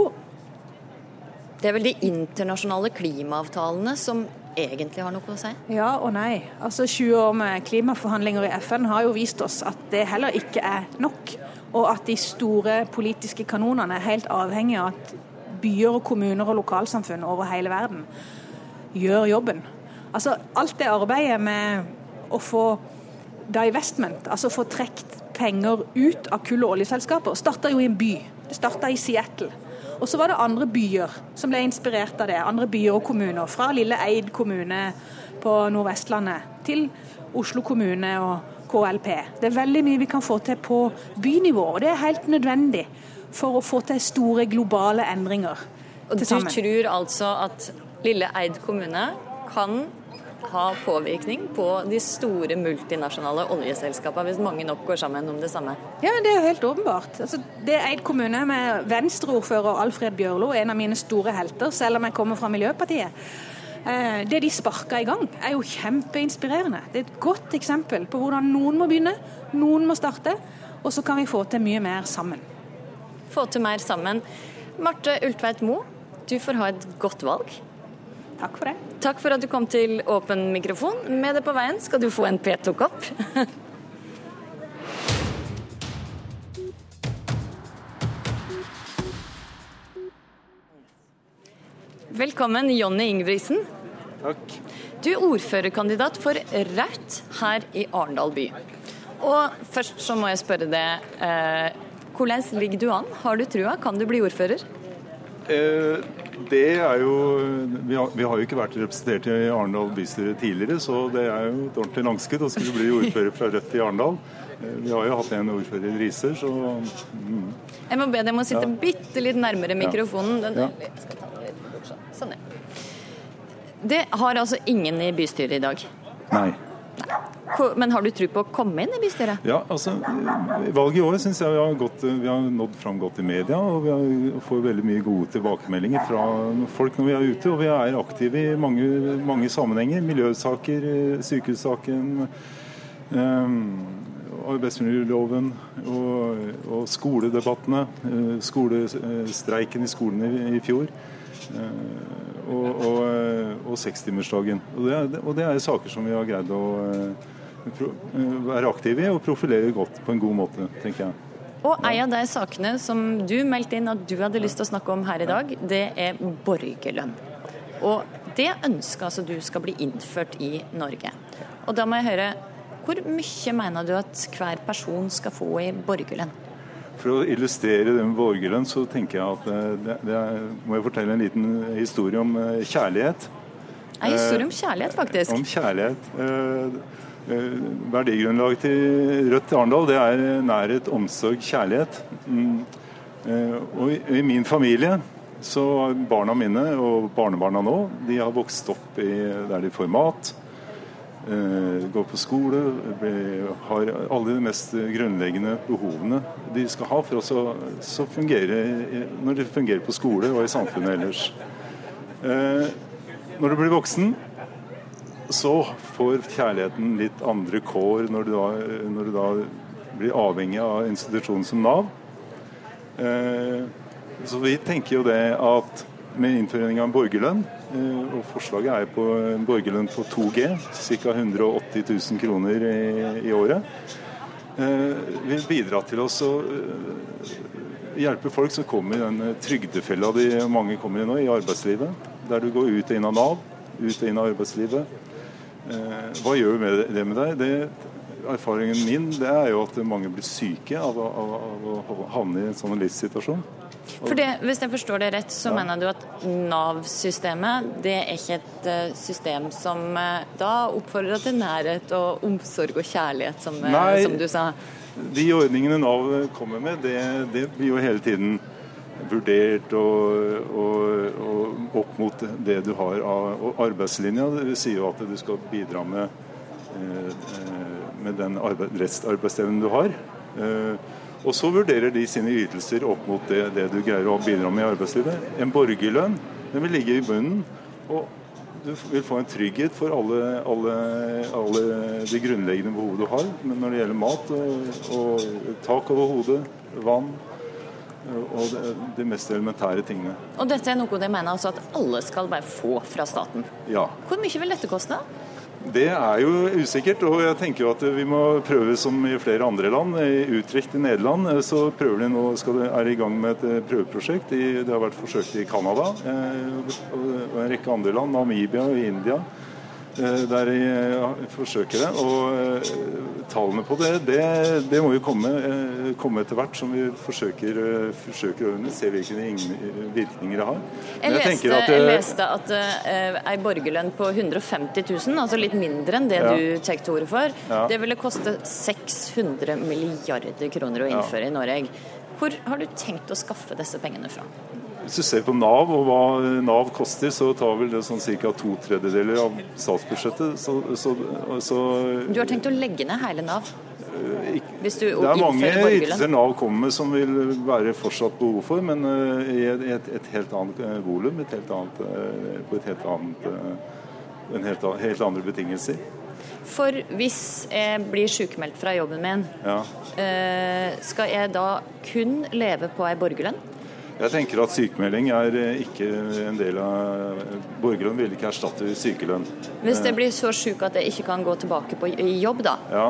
Det er vel de internasjonale klimaavtalene som egentlig har noe å si? Ja og nei. Altså 20 år med klimaforhandlinger i FN har jo vist oss at det heller ikke er nok. Og at de store politiske kanonene er helt avhengig av at byer og kommuner og lokalsamfunn over hele verden gjør jobben. Altså alt det arbeidet med å få divestment, altså få trukket penger ut av kull- og oljeselskaper, starta jo i en by. Det starta i Seattle. Og så var det andre byer som ble inspirert av det. Andre byer og kommuner. Fra lille Eid kommune på Nordvestlandet til Oslo kommune og KLP. Det er veldig mye vi kan få til på bynivå, og det er helt nødvendig for å få til store globale endringer. Og Du tror altså at lille Eid kommune kan ha påvirkning på de store multinasjonale oljeselskapene hvis mange nok går sammen om det samme? Ja, Det er jo helt åpenbart. Altså, det er Eid kommune med Venstre-ordfører Alfred Bjørlo, en av mine store helter, selv om jeg kommer fra Miljøpartiet. Eh, det de sparka i gang, er jo kjempeinspirerende. Det er et godt eksempel på hvordan noen må begynne, noen må starte, og så kan vi få til mye mer sammen. Få til mer sammen. Marte Ultveit Moe, du får ha et godt valg. Takk for det. Takk for at du kom til Åpen mikrofon. Med det på veien skal du få en P2-kopp. Velkommen, Jonny Ingebrigtsen. Takk. Du er ordførerkandidat for Rødt her i Arendal by. Og først så må jeg spørre deg, eh, hvordan ligger du an? Har du trua? Kan du bli ordfører? Eh, det er jo vi har, vi har, jo ikke vært representert i Arendal bystyre tidligere, så det er jo et ordentlig langskudd å skulle bli ordfører fra Rødt i Arendal. Eh, vi har jo hatt en ordfører i Riser, så mm. Jeg må be deg om å sitte ja. bitte litt nærmere mikrofonen. Den, ja. Sånn, ja. Det har altså ingen i bystyret i dag? Nei. Men har du tro på å komme inn i bystyret? Ja, altså Valget i år syns jeg vi har, gått, vi har, nådd fram godt i media. Og vi får veldig mye gode tilbakemeldinger fra folk når vi er ute. Og vi er aktive i mange, mange sammenhenger. Miljøsaker, sykehussaken. Um, arbeidsmiljøloven og, og skoledebattene. Eh, skolestreiken i skolene i, fjor. Og, og, og sekstimersdagen. Og, det, og det er saker som vi har greid å være aktive i og profilere godt på en god måte, tenker jeg. Og en av de sakene som du meldte inn at du hadde lyst til å snakke om her i dag, det er borgerlønn. Og det ønsker altså du skal bli innført i Norge. Og da må jeg høre, hvor mye mener du at hver person skal få i borgerlønn? For å illustrere det med borgerlønn, så tenker jeg at det, det, er, må jeg fortelle en liten historie om eh, kjærlighet. En historie om kjærlighet, faktisk. Om kjærlighet. Eh, verdigrunnlaget til Rødt Arendal det er nærhet, omsorg, kjærlighet. Mm. Eh, og i min familie så barna mine og barnebarna nå de har vokst opp i, der de får mat, eh, går på skole, har alle de mest grunnleggende behovene de skal ha for å fungere når de fungerer på skole og i samfunnet ellers. Når du blir voksen, så får kjærligheten litt andre kår når du da, når du da blir avhengig av institusjonen som Nav. Eh, så vi tenker jo det at med innføring av en borgerlønn, eh, og forslaget er på en borgerlønn på 2G, ca. 180 000 kroner i, i året, eh, vil bidra til oss å hjelpe folk som kommer i den trygdefella de mange kommer i nå, i arbeidslivet. Der du går ut og inn av Nav, ut og inn av arbeidslivet Eh, hva gjør med det med deg? Det, erfaringen min det er jo at mange blir syke av, av, av å havne i en sånn livssituasjon. For det, Hvis jeg forstår det rett, så ja. mener du at Nav-systemet det er ikke et uh, system som uh, da oppfordrer til nærhet og omsorg og kjærlighet, som, Nei, som du sa? De ordningene Nav kommer med, det, det blir jo hele tiden vurdert og, og, og, opp mot det du har av og arbeidslinja. Det sier jo at du skal bidra med, eh, med den restarbeidsevnen du har. Eh, og så vurderer de sine ytelser opp mot det, det, du greier å bidra med i arbeidslivet. En borgerlønn den vil ligge i bunnen. og du vil få en trygghet for alle, alle, alle de grunnleggende behovene du har men når det gjelder mat og, og tak over hodet, vann, og de mest elementære tingene. Og dette er noe de mener altså at alle skal bare få fra staten? Ja. Hvor mye vil dette koste? Det er jo usikkert, og jeg tenker jo at vi må prøve som i flere andre land. I Utrecht i Nederland så prøver de nå, skal de, er de i gang med et eh, prøveprosjekt. det har vært forsøkt i Canada eh, og en rekke andre land, Namibia og India. Eh, der de eh, forsøker det. Og eh, tallene på det, det, det må jo komme, komme, etter hvert som vi forsøker, forsøker å se hvilke virkninger det har. Jeg, jeg, leste, at, jeg leste at uh, ei borgerlønn på 150 000, altså litt mindre enn det ja. du tar til orde for, ja. det ville koste 600 milliarder kroner å innføre ja. i Norge. Hvor har du tenkt å skaffe disse pengene fra? Hvis du ser på Nav og hva Nav koster, så tar vel det sånn ca. to tredjedeler av statsbudsjettet. Så, så, så, du har tenkt å legge ned hele Nav? Eh, det er mange ytelser Nav kommer med som vil være fortsatt behov for, men uh, i et, et, helt annet uh, volum, et helt annet, på et helt annet, en helt, helt, andre betingelser. For hvis jeg blir sykemeldt fra jobben min, ja. skal jeg da kun leve på ei borgerlønn? Jeg tenker at sykemelding er eh, ikke en del av Borgerlønn vil ikke erstatte sykelønn. Hvis det blir så syk at jeg ikke kan gå tilbake på jobb, da? Ja,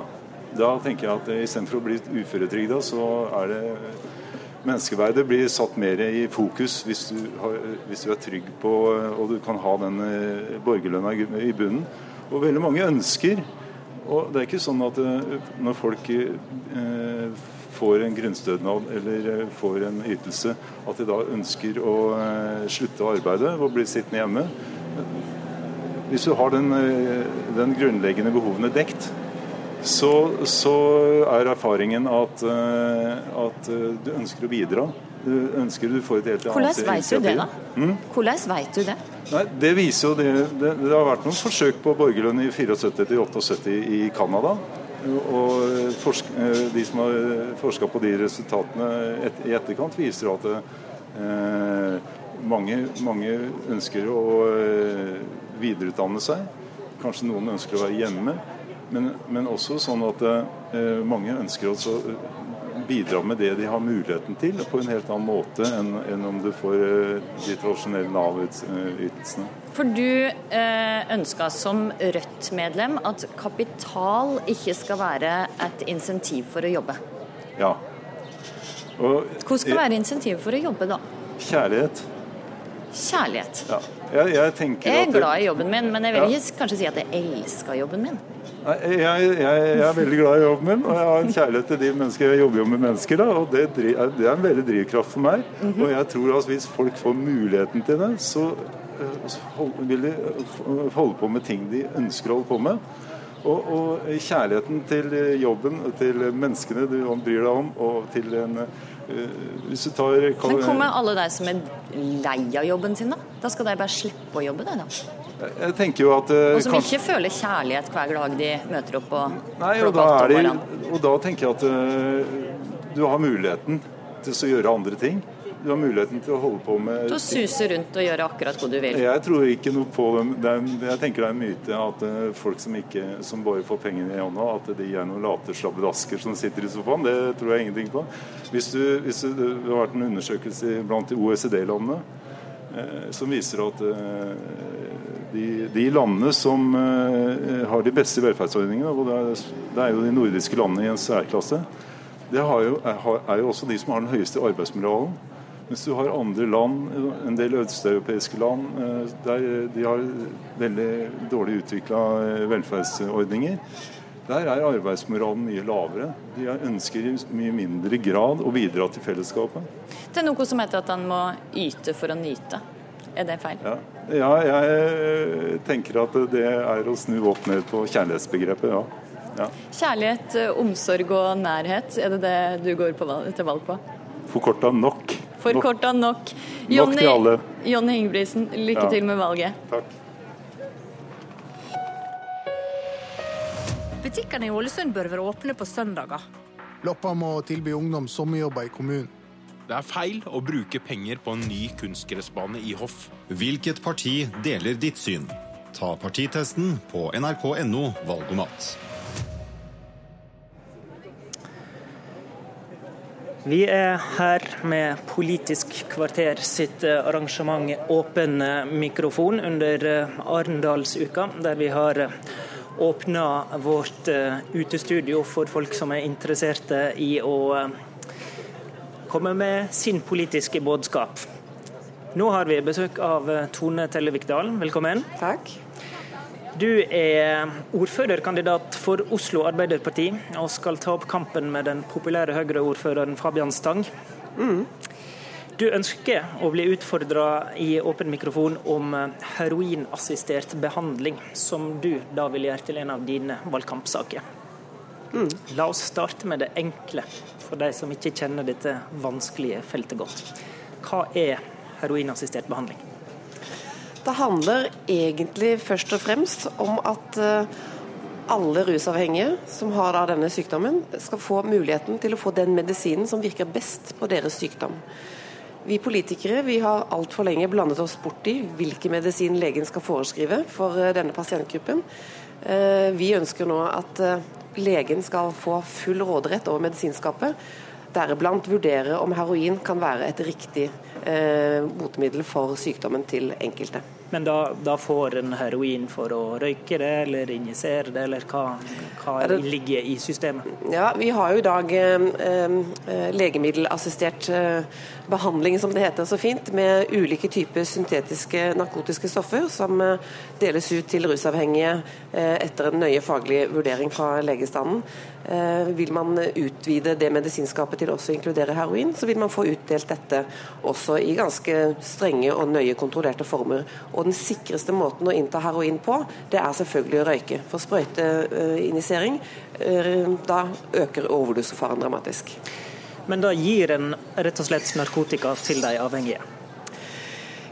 da tenker jeg at istedenfor å bli uføretrygda, så er det Menneskeverdet blir satt mer i fokus hvis du, har, hvis du er trygg på og du kan ha den eh, borgerlønna i bunnen. Og veldig mange ønsker og Det er ikke sånn at eh, når folk får en grunnstønad eller eh, får en ytelse, at de da ønsker å eh, slutte å arbeide og bli sittende hjemme. Hvis du har den, eh, den grunnleggende behovene dekt, så, så, er erfaringen at, at, du ønsker å bidra. Du ønsker du får et helt annet Hvordan vet du det, da? Mm? Hvordan vet du det? Nei, det viser jo det, det, det har vært noen forsøk på borgerlønn i 74 til 78 i Canada. Og forsk, eh, de som har forska på de resultatene et, i etterkant, viser at eh, mange, mange, ønsker å eh, videreutdanne seg. Kanskje noen ønsker å være hjemme. Men, men også sånn at eh, mange ønsker å bidra med det de har muligheten til, på en helt annen måte enn, enn om du får eh, de tradisjonelle Nav-ytelsene. For du eh, ønska som Rødt-medlem at kapital ikke skal være et insentiv for å jobbe. Ja. Og, Hvor skal være insentiv for å jobbe, da? Kjærlighet. Kjærlighet. Ja. Jeg, jeg, jeg, er glad i jobben min, men jeg vil ikke kanskje si at jeg elsker jobben min. Jeg, jeg, jeg, er veldig glad i jobben min, og jeg har en kjærlighet til de mennesker jeg jobber jo med mennesker. Da, og det, det, er en veldig drivkraft for meg. Mm -hmm. Og jeg tror at hvis folk får muligheten til det, så, eh, så vil de holde på med ting de ønsker å holde på med. Og, og kjærligheten til jobben, til menneskene du bryr deg om, og til en Eh, hvis du tar Men kommer alle de som er lei av jobben sin, da? Da skal de bare slippe å jobbe, de da? Jeg tenker jo at eh, Og som ikke føler kjærlighet hver dag de møter opp og Nei, og da, de, og da tenker jeg at uh, du har muligheten til å gjøre andre ting du har muligheten til å holde på med Til å suse rundt og gjøre akkurat hva du vil? Jeg tror ikke noe på dem. Jeg tenker det er en myte at uh, folk som, ikke, som bare får pengene i hånda, at de er noen late slabbedasker som sitter i sofaen. Det tror jeg ingenting på. Hvis, du, hvis du, det har vært en undersøkelse blant de OECD-landene uh, som viser at de, de, landene som har de beste velferdsordningene, og det er, det er jo de nordiske landene i en særklasse, det jo, er jo også de som har den høyeste arbeidsmoralen. Mens du har andre land, en del østeuropeiske land, eh, der de har veldig dårlig utvikla eh, velferdsordninger. Der er arbeidsmoralen mye lavere. De ønsker i mye mindre grad å bidra til fellesskapet. Det er noe som heter at en må yte for å nyte. Er det feil? Ja. ja, jeg tenker at det er å snu opp ned på kjærlighetsbegrepet, ja. ja. Kjærlighet, omsorg og nærhet, er det det du går til valg på? Forkorta nok. Forkorta nok. Jonny, nok til alle. Jonny Ingebrigtsen, lykke ja. til med valget. Takk. Butikkene i Ålesund bør være åpne på søndager. Loppa må tilby ungdom sommerjobber i kommunen. Det er feil å bruke penger på en ny kunstgressbane i Hoff. Hvilket parti deler ditt syn? Ta partitesten på nrk.no valgomat. Vi er her med Politisk kvarter sitt eh, arrangement Åpen eh, mikrofon under eh, Arendalsuka, der vi har åpna vårt utestudio for folk som er interesserte i å komme med sin politiske budskap. Nå har vi besøk av Tone Tellevik Dalen, velkommen. Takk. Du er ordførerkandidat for Oslo Arbeiderparti og skal ta opp kampen med den populære Høyre-ordføreren Fabian Stang. Mm. Du ønsker å bli utfordra i åpen mikrofon om heroinassistert behandling, som du da vil gjøre til en av dine valgkampsaker. Mm. La oss starte med det enkle, for de som ikke kjenner dette vanskelige feltet godt. Hva er heroinassistert behandling? Det handler egentlig først og fremst om at eh, alle rusavhengige som har denne sykdommen, skal få muligheten til å få den medisinen som virker best på deres sykdom. Vi politikere vi har altfor lenge blandet oss bort i hvilken medisin legen skal foreskrive for eh, denne pasientgruppen. Eh, vi ønsker nå at legen skal få full råderett over medisinskapet, deriblant vurdere om heroin kan være et riktig botemiddel for sykdommen til enkelte. Men da, da, får en heroin for å røyke det, eller injisere det, eller hva, hva det, ligger i systemet? Ja, Vi har jo i dag eh, eh, legemiddelassistert eh, behandling, som det heter så fint, med ulike typer syntetiske narkotiske stoffer som eh, deles ut til rusavhengige eh, etter en nøye faglig vurdering fra legestanden. Eh, vil man utvide det medisinskapet til også å inkludere heroin, så vil man få utdelt dette også i ganske strenge og nøye kontrollerte former. Og Den sikreste måten å innta heroin på, det er selvfølgelig å røyke. For sprøyteinjisering, eh, da øker overdosefaren dramatisk. Men da gir en rett og slett narkotika til de avhengige?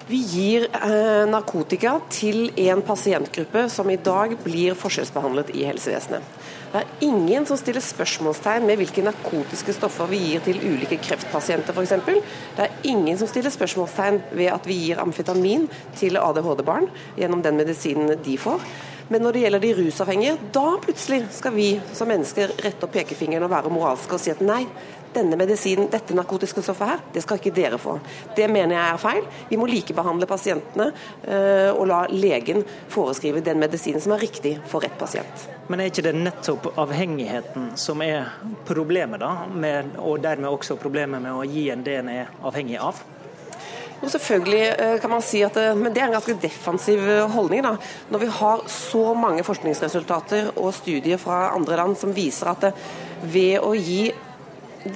Vi gir eh, narkotika til en pasientgruppe som i dag blir forskjellsbehandlet i helsevesenet. Det er ingen som stiller spørsmålstegn med hvilke narkotiske stoffer vi gir til ulike kreftpasienter f.eks. Det er ingen som stiller spørsmålstegn ved at vi gir amfetamin til ADHD-barn gjennom den medisinen de får. Men når det gjelder de rusavhengige, da plutselig skal vi som mennesker rette opp pekefingeren og være moralske og si at nei, denne medisinen, dette narkotiske stoffet her, det skal ikke dere få. Det mener jeg er feil. Vi må likebehandle pasientene øh, og la legen foreskrive den medisinen som er riktig for rett pasient. Men er ikke det nettopp avhengigheten som er problemet, da? Med, og dermed også problemet med å gi en det en er avhengig av? Og selvfølgelig eh, kan man si at det, Men det er en ganske defensiv eh, holdning. da. Når vi har så mange forskningsresultater og studier fra andre land som viser at ved å gi Eh,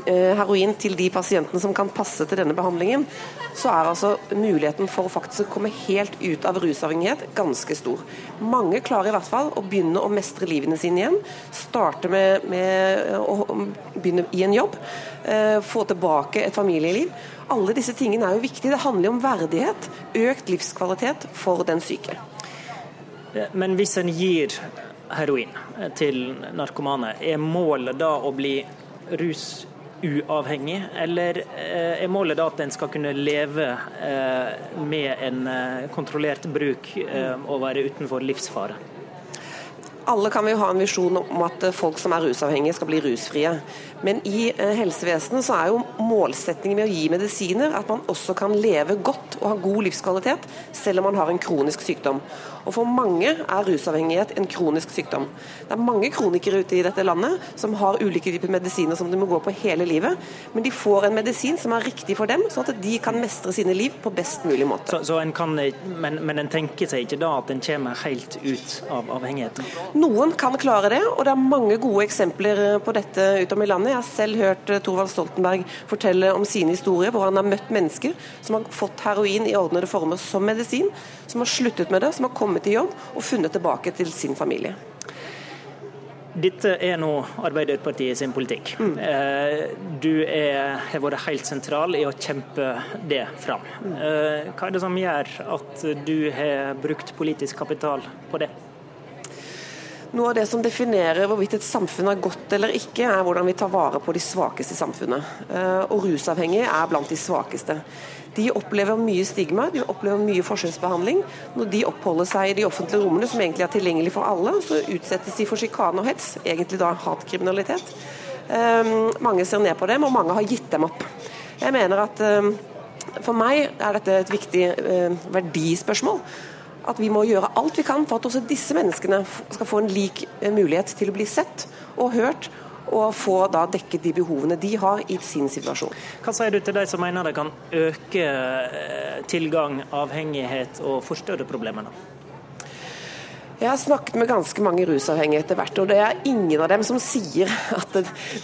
heroin til de pasientene som kan passe til denne behandlingen, så er altså muligheten for å faktisk komme helt ut av rusavhengighet ganske stor. Mange klarer i hvert fall å begynne å mestre livene sine igjen. Starte med, med å begynne i en jobb. Eh, få tilbake et familieliv. Alle disse tingene er jo viktige. Det handler om verdighet, økt livskvalitet for den syke. Men hvis en gir heroin til narkomane, er målet da å bli rus uavhengig, eller eh, er målet da at en skal kunne leve eh, med en eh, kontrollert bruk og være utenfor livsfare? Alle kan vi ha en visjon om at folk som er rusavhengige skal bli rusfrie. Men i helsevesenet så er jo målsettingen med å gi medisiner at man også kan leve godt og ha god livskvalitet selv om man har en kronisk sykdom. Og For mange er rusavhengighet en kronisk sykdom. Det er mange kronikere ute i dette landet som har ulike typer medisiner som de må gå på hele livet, men de får en medisin som er riktig for dem, sånn at de kan mestre sine liv på best mulig måte. Så, så en kan, men, men en tenker seg ikke da at en kommer helt ut av avhengigheten? Noen kan klare det, og det er mange gode eksempler på dette utom i landet. Jeg har selv hørt Thorvald Stoltenberg fortelle om sine historier, hvor han har møtt mennesker som har fått heroin i ordnede former som medisin, som har sluttet med det, som har kommet i jobb og funnet tilbake til sin familie. Dette er nå Arbeiderpartiet sin politikk. Mm. Eh, du er, har vært helt sentral i å kjempe det fram. Eh, hva er det som gjør at du har brukt politisk kapital på det? Noe av det som definerer hvorvidt et samfunn er godt eller ikke, er hvordan vi tar vare på de svakeste i samfunnet. Eh, og rusavhengige er blant de svakeste. De opplever mye stigma, de opplever mye forskjellsbehandling. Når de oppholder seg i de offentlige rommene, som egentlig er tilgjengelig for alle, så utsettes de for sjikane og hets, egentlig da hatkriminalitet. Um, mange ser ned på dem, og mange har gitt dem opp. Jeg mener at um, for meg er dette et viktig verdispørsmål. At vi må gjøre alt vi kan for at også disse menneskene skal få en lik uh, mulighet til å bli sett og hørt og få da dekket de behovene de har i sin situasjon. Hva sier du til de som mener det kan øke eh, tilgang, avhengighet og forstørre problemene? Jeg har snakket med ganske mange rusavhengige etter hvert, og det er ingen av dem som sier at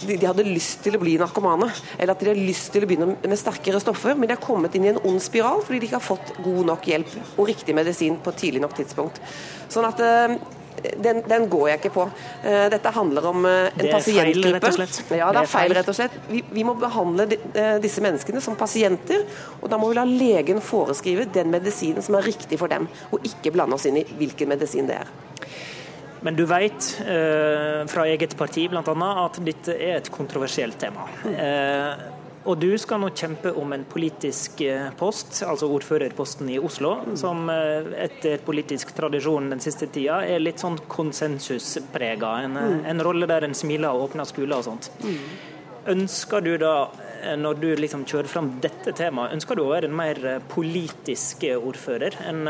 de hadde lyst til å bli narkomane, eller at de har lyst til å begynne med sterkere stoffer, men de har kommet inn i en ond spiral fordi de ikke har fått god nok hjelp og riktig medisin på et tidlig nok tidspunkt. Sånn at eh, den, den, går jeg ikke på. Eh, dette handler om eh, en pasientgruppe. Ja, det er feil, rett og slett. Vi, vi må behandle de, disse menneskene som pasienter, og da må vi la legen foreskrive den medisinen som er riktig for dem, og ikke blande oss inn i hvilken medisin det er. Men du vet eh, fra eget parti bl.a. at dette er et kontroversielt tema. Eh, og du skal nå kjempe om en politisk eh, post, altså ordførerposten i Oslo, som eh, etter politisk tradisjon den siste tida er litt sånn konsensusprega. En, eh, mm. en rolle der en smiler og åpner skoler og sånt. Mm. Ønsker du da, når du liksom kjører fram dette temaet, ønsker du å være en mer politisk ordfører enn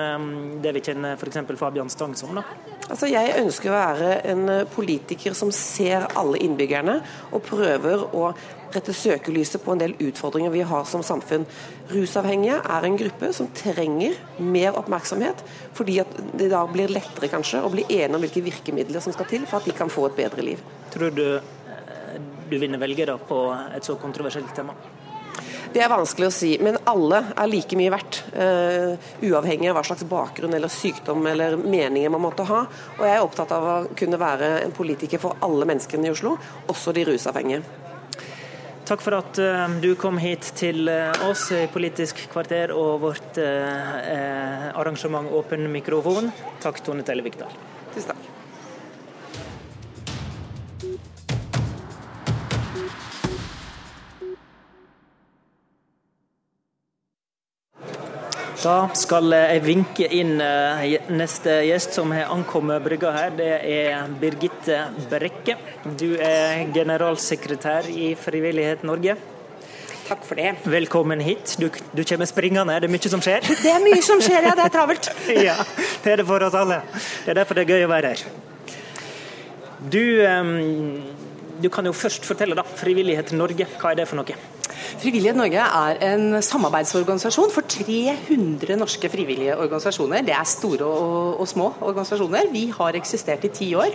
det vi kjenner f.eks. Fabian Stang som? da? Altså, jeg ønsker å være en politiker som ser alle innbyggerne og prøver å rette søkelyset på en del utfordringer vi har som samfunn. Rusavhengige er en gruppe som trenger mer oppmerksomhet, fordi at det da blir lettere kanskje å bli enige om hvilke virkemidler som skal til for at de kan få et bedre liv. Tror du eh, du vinner velgere på et så kontroversielt tema? Det er vanskelig å si, men alle er like mye verdt. Uh, uavhengig av hva slags bakgrunn eller sykdom eller meninger man måtte ha. Og jeg er opptatt av å kunne være en politiker for alle menneskene i Oslo, også de rusavhengige. Takk for at uh, du kom hit til uh, oss i Politisk kvarter og vårt uh, arrangement Åpen mikrofon. Takk, Tone Telle Vikdal. Tusen takk. Da skal jeg vinke inn eh, neste gjest som har ankommet brygga her. Det er Birgitte Brekke. Du er generalsekretær i Frivillighet Norge. Takk for det. Velkommen hit. Du, du kommer springende, det er mye som skjer? Det er mye som skjer, ja. Det er travelt. ja, det er det for oss alle. Det er derfor det er gøy å være her. Du, um, du kan jo først fortelle, da. Frivillighet Norge, hva er det for noe? Frivillighet Norge er en samarbeidsorganisasjon for 300 norske frivillige organisasjoner. Det er store og, og, små organisasjoner. Vi har eksistert i ti år.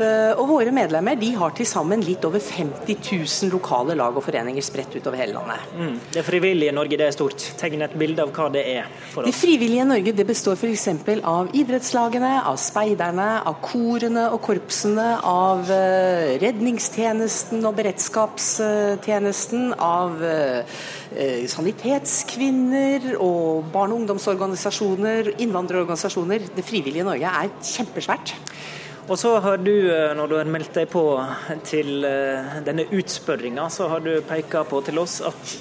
Eh, og våre medlemmer de har til sammen litt over 50 000 lokale lag og foreninger spredt utover hele landet. Mm. Det frivillige Norge det er stort. Tegn et bilde av hva det er for oss. Det frivillige Norge det består f.eks. av idrettslagene, av speiderne, av korene og korpsene, av eh, redningstjenesten og beredskapstjenesten, av Eh, sanitetskvinner og barne- og ungdomsorganisasjoner, innvandrerorganisasjoner. Det frivillige Norge er kjempesvært. Og så har du, eh, når du har meldt deg på til eh, denne utspørringa, så har du peka på til oss at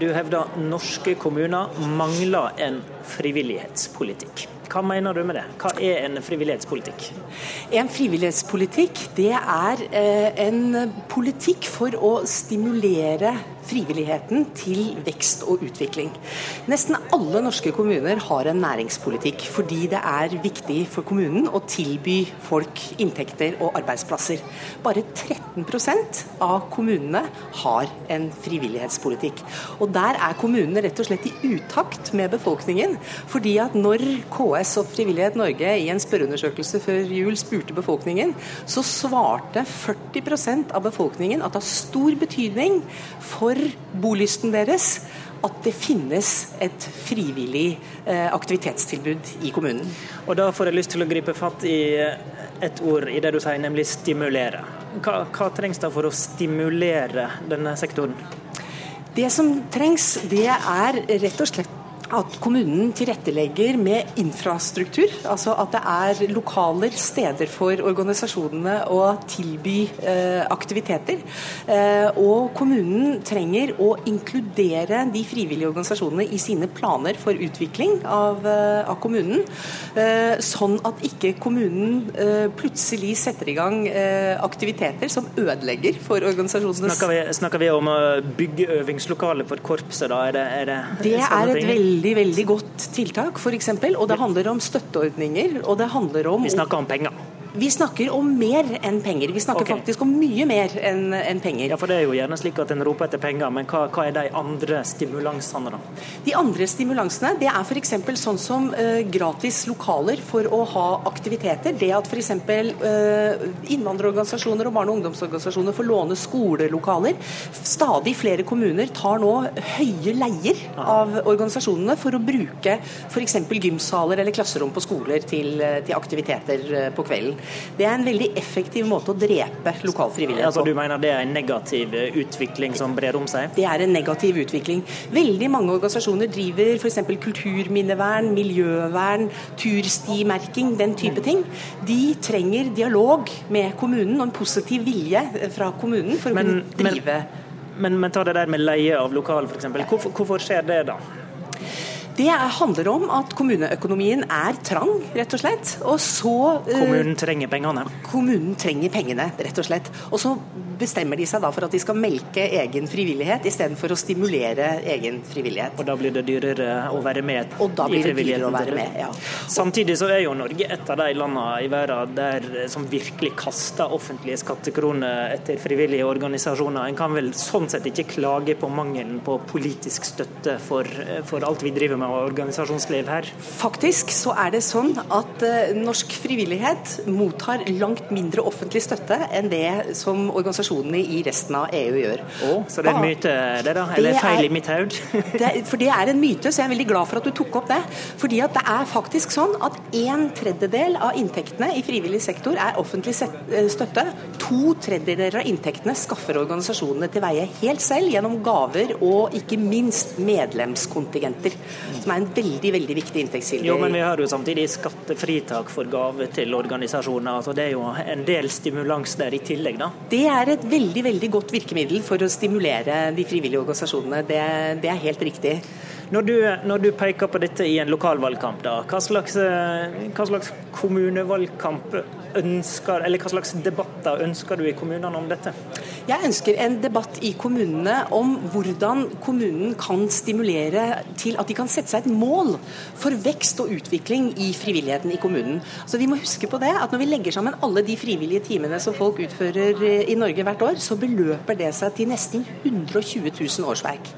du hevder norske kommuner mangler en frivillighetspolitikk. Hva mener du med det? Hva er en frivillighetspolitikk? En frivillighetspolitikk det er en politikk for å stimulere frivilligheten til vekst og utvikling. Nesten alle norske kommuner har en næringspolitikk, fordi det er viktig for kommunen å tilby folk inntekter og arbeidsplasser. Bare 13% av kommunene har en frivillighetspolitikk. Og Der er kommunene rett og slett i utakt med befolkningen. fordi at når KS og Frivillighet Norge i en spørreundersøkelse før jul spurte befolkningen, så svarte 40% av befolkningen at det har stor betydning for bolysten deres at det finnes et frivillig eh, aktivitetstilbud i kommunen. Og Da får jeg lyst til å gripe fatt i eh, et ord i det du sier, nemlig stimulere. Hva, hva trengs da for å stimulere denne sektoren? Det som trengs, det er rett og slett at kommunen tilrettelegger med infrastruktur. Altså at det er lokaler, steder for organisasjonene å tilby eh, aktiviteter. Eh, og kommunen trenger å inkludere de frivillige organisasjonene i sine planer for utvikling av, eh, av kommunen. Eh, sånn at ikke kommunen eh, plutselig setter i gang eh, aktiviteter som ødelegger for organisasjonene. Snakker vi, snakker vi om å bygge øvingslokale for korpset, da? Er det, er det, det er et veldig veldig veldig godt tiltak, f.eks. Og det handler om støtteordninger. og det handler om... Vi snakker om penger? Vi snakker om mer enn penger. Vi snakker okay. faktisk om mye mer enn en penger. Ja, for Det er jo gjerne slik at en roper etter penger, men hva, hva, er de andre stimulansene? da? De andre stimulansene det er f.eks. sånn som uh, gratis lokaler for å ha aktiviteter. Det at f.eks. Uh, innvandrerorganisasjoner og barne- og ungdomsorganisasjoner får låne skolelokaler. Stadig flere kommuner tar nå høye leier av organisasjonene for å bruke f.eks. gymsaler eller klasserom på skoler til, eh, til aktiviteter på kvelden. Det er en veldig effektiv måte å drepe lokal frivillighet altså, på. Du mener det er en negativ eh, utvikling som brer om seg? Det er en negativ utvikling. Veldig mange organisasjoner driver f.eks. kulturminnevern, miljøvern, turstimerking, den type ting. De trenger dialog med kommunen og en positiv vilje fra kommunen for å men, kunne drive men, men, men ta det der med leie av lokal, f.eks. Hvorfor, hvorfor skjer det da? Det handler om at kommuneøkonomien er trang, rett og slett. Og så Kommunen trenger pengene? Kommunen trenger pengene, rett og slett. Og så bestemmer de seg da for at de skal melke egen frivillighet istedenfor å stimulere egen frivillighet. Og da blir det dyrere å være med og da blir det dyrere å være med, ja. Samtidig så er jo Norge et av de landene i verden der, som virkelig kaster offentlige skattekroner etter frivillige organisasjoner. En kan vel sånn sett ikke klage på mangelen på politisk støtte for, for alt vi driver med av organisasjonsliv her? Faktisk så er det sånn at uh, norsk frivillighet mottar langt mindre offentlig støtte enn det som organisasjoner organisasjonene i resten av EU gjør. Oh, så det er en myte, det da? Eller det feil i mitt hode? for det er en myte, så jeg er veldig glad for at du tok opp det. Fordi at det er faktisk sånn at en tredjedel av inntektene i frivillig sektor er offentlig eh, støtte. To tredjedeler av inntektene skaffer organisasjonene til veie helt selv gjennom gaver og ikke minst medlemskontingenter, som er en veldig veldig viktig inntektskilde. Jo, men vi har jo samtidig skattefritak for gaver til organisasjoner. altså Det er jo en del stimulans der i tillegg, da? Det er et veldig veldig godt virkemiddel for å stimulere de frivillige organisasjonene. Det, det er helt riktig. Når du, når du, peker på dette i en lokalvalgkamp, da, hva slags, hva slags kommunevalgkamp ønsker, eller hva slags debatter ønsker du i kommunene om dette? Jeg ønsker en debatt i kommunene om hvordan kommunen kan stimulere til at de kan sette seg et mål for vekst og utvikling i frivilligheten i kommunen. Så Vi må huske på det at når vi legger sammen alle de frivillige timene som folk utfører i Norge hvert år, så beløper det seg til nesten 120 000 årsverk.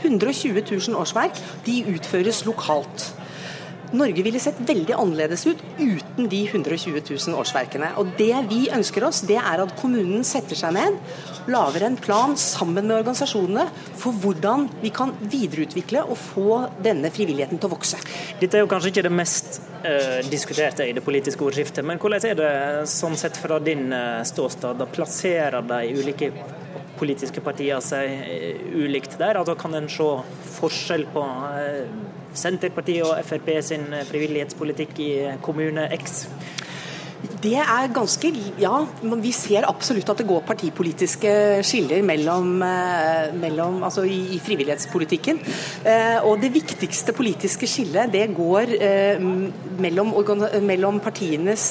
120 000 årsverk de utføres lokalt. Norge ville sett veldig annerledes ut uten de 120 000 årsverkene. Og Det vi ønsker oss, det er at kommunen setter seg ned, lager en plan sammen med organisasjonene for hvordan vi kan videreutvikle og få denne frivilligheten til å vokse. Dette er jo kanskje ikke det mest eh, diskuterte i det politiske ordskiftet, men hvordan er det sånn sett fra din ståstad? ståsted? Da plasserer de ulike politiske partier seg uh, ulikt der? Altså Kan en se forskjell på Senterpartiet og Frp sin eh, frivillighetspolitikk i eh, kommune X? Det er ganske Ja, vi ser absolutt at det går partipolitiske skiller mellom, eh, mellom altså i, i, frivillighetspolitikken. og det viktigste politiske skillet det går mellom, mellom partienes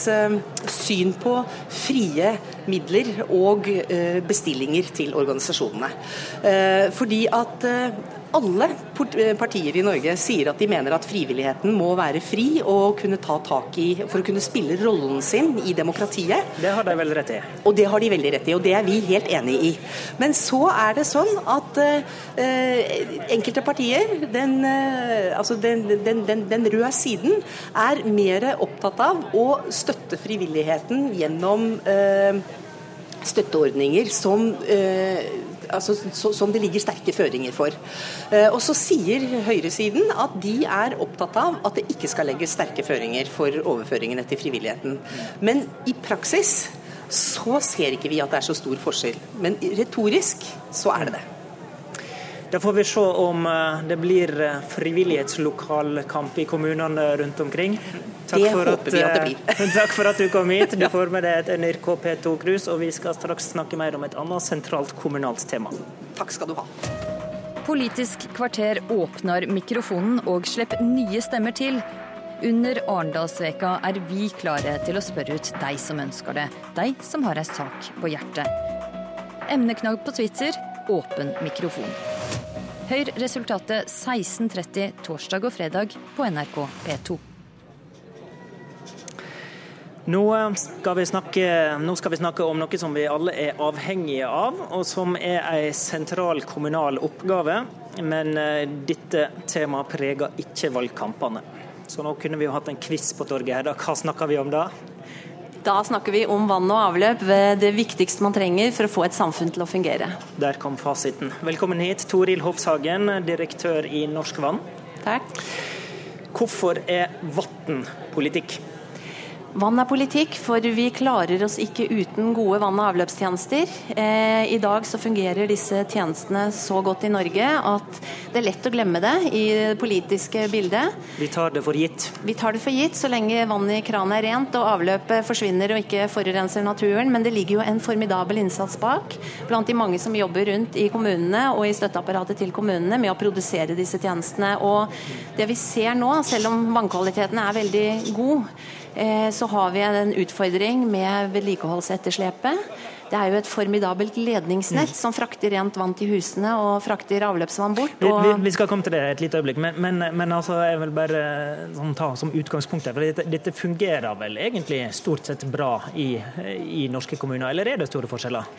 syn på frie midler og bestillinger til organisasjonene. fordi at alle eh, partier i Norge sier at de mener at frivilligheten må være fri og kunne ta tak i for å kunne spille rollen sin i demokratiet. Det har de vel rett i? Og det har de veldig rett i, og det er vi helt enig i. Men så er det sånn at eh, enkelte partier, den, eh, altså den, den, den, røde siden, er mer opptatt av å støtte frivilligheten gjennom eh, støtteordninger som altså, som det ligger sterke føringer for. Eh, og Så sier høyresiden at de er opptatt av at det ikke skal legges sterke føringer for overføringene til frivilligheten. Men i praksis så ser ikke vi at det er så stor forskjell. Men retorisk så er det det. Da får vi se om eh, det blir eh, frivillighetslokalkamp i kommunene rundt omkring. Takk det håper at, vi at det blir. Eh, takk for at du kom hit. Du får med deg et NRK P2-krus, og vi skal straks snakke mer om et annet sentralt kommunalt tema. Takk skal du ha. Politisk kvarter åpner mikrofonen og slipper nye stemmer til. Under Arendalsveka er vi klare til å spørre ut deg som ønsker det, deg som har ei sak på hjertet. Emneknagg på Twitter åpen mikrofon. Hør resultatet 16.30 torsdag og fredag på NRK P2. Nå skal, snakke, nå skal, vi snakke, om noe som vi alle er avhengige av, og som er en sentral kommunal oppgave. Men eh, dette temaet preger ikke valgkampene. Så nå kunne vi jo hatt en quiz på torget her. Hva snakker vi om da? Da snakker vi om vann og avløp, det viktigste man trenger for å få et samfunn til å fungere. Der kom fasiten. Velkommen hit, Toril Hofshagen, direktør i Norsk Vann. Takk. Hvorfor er vann politikk? Vann er politikk, for vi klarer oss ikke uten gode vann- og avløpstjenester. Eh, I dag så fungerer disse tjenestene så godt i Norge at det er lett å glemme det i det politiske bildet. Vi tar det for gitt? Vi tar det for gitt så lenge vannet i kranen er rent og avløpet forsvinner og ikke forurenser naturen. Men det ligger jo en formidabel innsats bak blant de mange som jobber rundt i kommunene og i støtteapparatet til kommunene med å produsere disse tjenestene. Og det vi ser nå, selv om vannkvaliteten er veldig god, så har vi en utfordring med vedlikeholdsetterslepet. Det er jo et formidabelt ledningsnett mm. som frakter rent vann til husene og frakter avløpsvann bort. Vi, vi, vi, skal komme til det et lite øyeblikk, men, men, men altså, jeg vil bare sånn, ta som utgangspunkt for dette, dette, fungerer vel egentlig stort sett bra i, i norske kommuner, eller er det store forskjeller?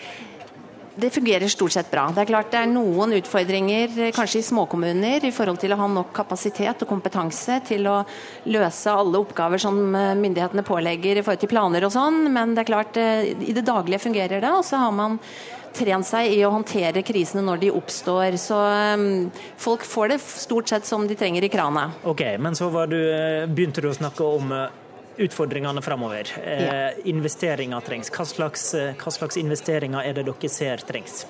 Det fungerer stort sett bra. Det er klart det er noen utfordringer kanskje i småkommuner i forhold til å ha nok kapasitet og kompetanse til å løse alle oppgaver som eh, myndighetene pålegger i forhold til planer og sånn, men det er klart eh, i det daglige fungerer det. Og så har man trent seg i å håndtere krisene når de oppstår. Så um, folk får det stort sett som de trenger i krana. Ok, Men så du, begynte du å snakke om utfordringene framover. Eh, ja. Investeringer trengs. Hva slags, eh, hva slags, investeringer er det dere ser trengs?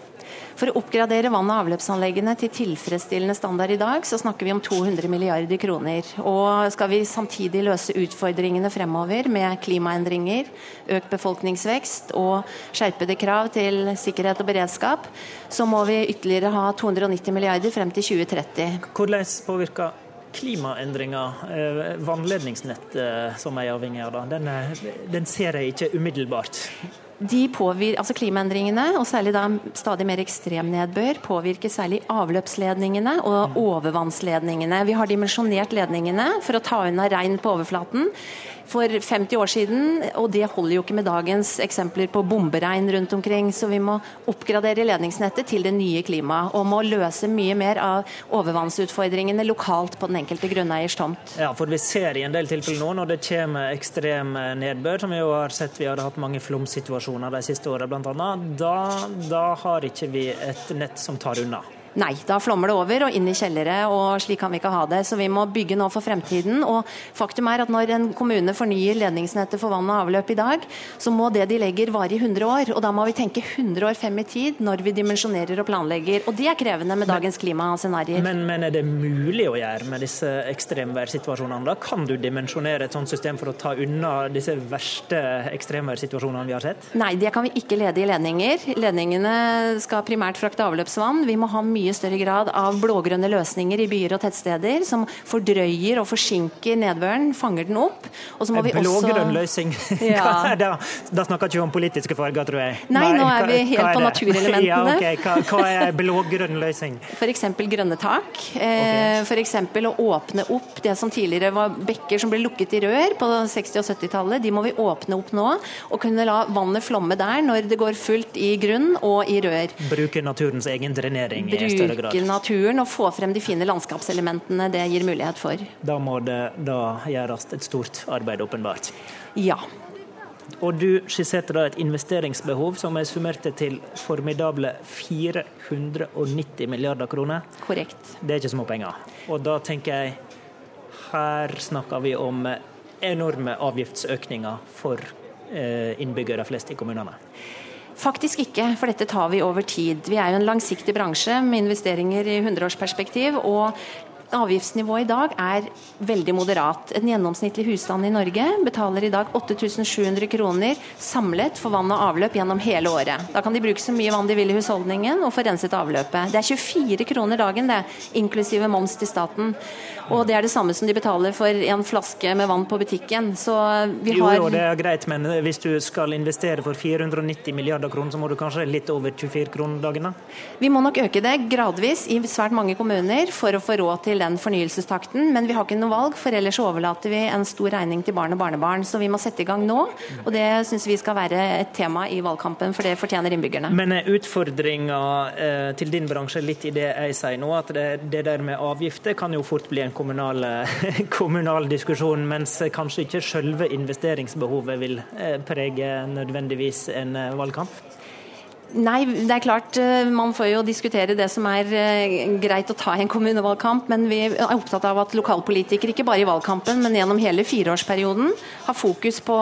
For å oppgradere vann- og avløpsanleggene til tilfredsstillende standard i dag, så snakker vi om 200 milliarder kroner. Og skal vi samtidig løse utfordringene fremover med klimaendringer, økt befolkningsvekst og skjerpede krav til sikkerhet og beredskap, så må vi ytterligere ha 290 milliarder frem til 2030. Hvordan påvirker klimaendringer eh, vannledningsnettet som jeg er avhengig av? Den, den ser jeg ikke umiddelbart de påvir, altså Klimaendringene, og særlig da stadig mer ekstremnedbør, påvirker særlig avløpsledningene og overvannsledningene. Vi har dimensjonert ledningene for å ta unna regn på overflaten for 50 år siden, og det holder jo ikke med dagens eksempler på bomberegn rundt omkring. Så vi må oppgradere ledningsnettet til det nye klimaet, og må løse mye mer av overvannsutfordringene lokalt på den enkelte grunneiers tomt. Ja, for vi ser i en del tilfeller nå når det kommer ekstrem nedbør, som vi jo har sett vi hadde hatt mange flomsituasjoner de siste åra bl.a., da, da har ikke vi et nett som tar unna. Nei, da flommer det over og inn i kjellere, og slik kan vi ikke ha det. Så vi må bygge nå for fremtiden. Og faktum er at når en kommune fornyer ledningsnettet for vann og avløp i dag, så må det de legger vare i 100 år. Og da må vi tenke 100 år frem i tid når vi dimensjonerer og planlegger. Og det er krevende med dagens klimascenarioer. Men, men, er det mulig å gjøre med disse ekstremværsituasjonene? Da kan du dimensjonere et sånt system for å ta unna disse verste ekstremværsituasjonene vi har sett? Nei, det kan vi ikke lede i ledninger. Ledningene skal primært frakte avløpsvann. Vi må ha mye mye større grad av blågrønne løsninger i byer og tettsteder, som fordrøyer og forsinker nedbøren, fanger den opp. Og så må vi også Blågrønn løsning? Ja. da, da snakker ikke vi om politiske farger, tror jeg. Nei, nå er vi helt er på naturelementene. Ja, okay. hva, hva, er blågrønn løsning? F.eks. grønne tak. Eh, F.eks. å åpne opp det som tidligere var bekker som ble lukket i rør på 60- og 70-tallet. De må vi åpne opp nå, og kunne la vannet flomme der når det går fullt i grunn og i rør. Bruke naturens egen drenering? Bruke bruke naturen og få frem de fine landskapselementene det gir mulighet for. Da må det da gjøres et stort arbeid, åpenbart? Ja. Og du skisserte da et investeringsbehov som er summerte til formidable 490 milliarder kroner. Korrekt. Det er ikke små penger. Og da tenker jeg her snakker vi om enorme avgiftsøkninger for eh, innbyggere flest i kommunene. Faktisk ikke, for dette tar vi over tid. Vi er jo en langsiktig bransje med investeringer i 100-årsperspektiv. og Avgiftsnivået i dag er veldig moderat. En gjennomsnittlig husstand i Norge betaler i dag 8700 kroner samlet for vann og avløp gjennom hele året. Da kan de bruke så mye vann de vil i husholdningen og få renset avløpet. Det er 24 kroner dagen, det, inklusive moms til staten. Og det er det samme som de betaler for en flaske med vann på butikken. Så vi har Jo, jo, det er greit, men hvis du skal investere for 490 milliarder kroner, så må du kanskje litt over 24 kroner dagen? da? Vi må nok øke det gradvis i svært mange kommuner for å få råd til den fornyelsestakten, men vi har ikke noe valg, for ellers overlater vi en stor regning til barn og barnebarn. Så vi må sette i gang nå, og det syns vi skal være et tema i valgkampen, for det fortjener innbyggerne. Men utfordringa eh, til din bransje litt i det jeg sier nå, at det, det der med avgifter kan jo fort bli en kommunal, kommunal diskusjon, mens kanskje ikke selve investeringsbehovet vil eh, prege nødvendigvis en eh, valgkamp? Nei, det er klart eh, man får jo diskutere det som er greit å ta i en kommunevalgkamp, men vi er opptatt av at lokalpolitikere, ikke bare i valgkampen, men gjennom hele fireårsperioden, har fokus på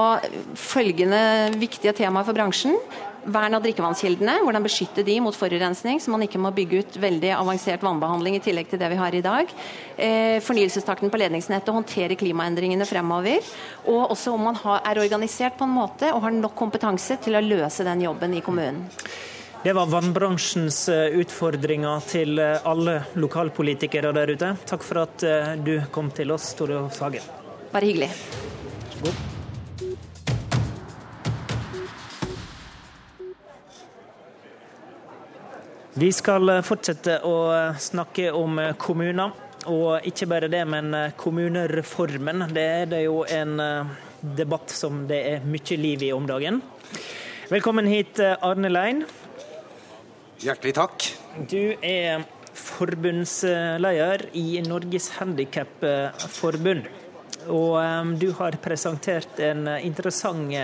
følgende viktige temaer for bransjen. Vern av drikkevannskildene, hvordan beskytte de mot forurensning, så man ikke må bygge ut veldig avansert vannbehandling i tillegg til det vi har i dag. Eh, fornyelsestakten på ledningsnettet, håndtere klimaendringene fremover. Og også om man har, er organisert på en måte og har nok kompetanse til å løse den jobben i kommunen. Det var vannbransjens eh, utfordringer til eh, alle lokalpolitikere der ute. Takk for at eh, du kom til oss, Tore Sagen. Bare hyggelig. God. Vi skal eh, fortsette å eh, snakke om eh, kommuner. Og ikke bare det, men kommunereformen. Det er det jo en debatt som det er mye liv i om dagen. Velkommen hit, Arne Lein. Hjertelig takk. Du er forbundsleder i Norges Handikapforbund. Og du har presentert en interessant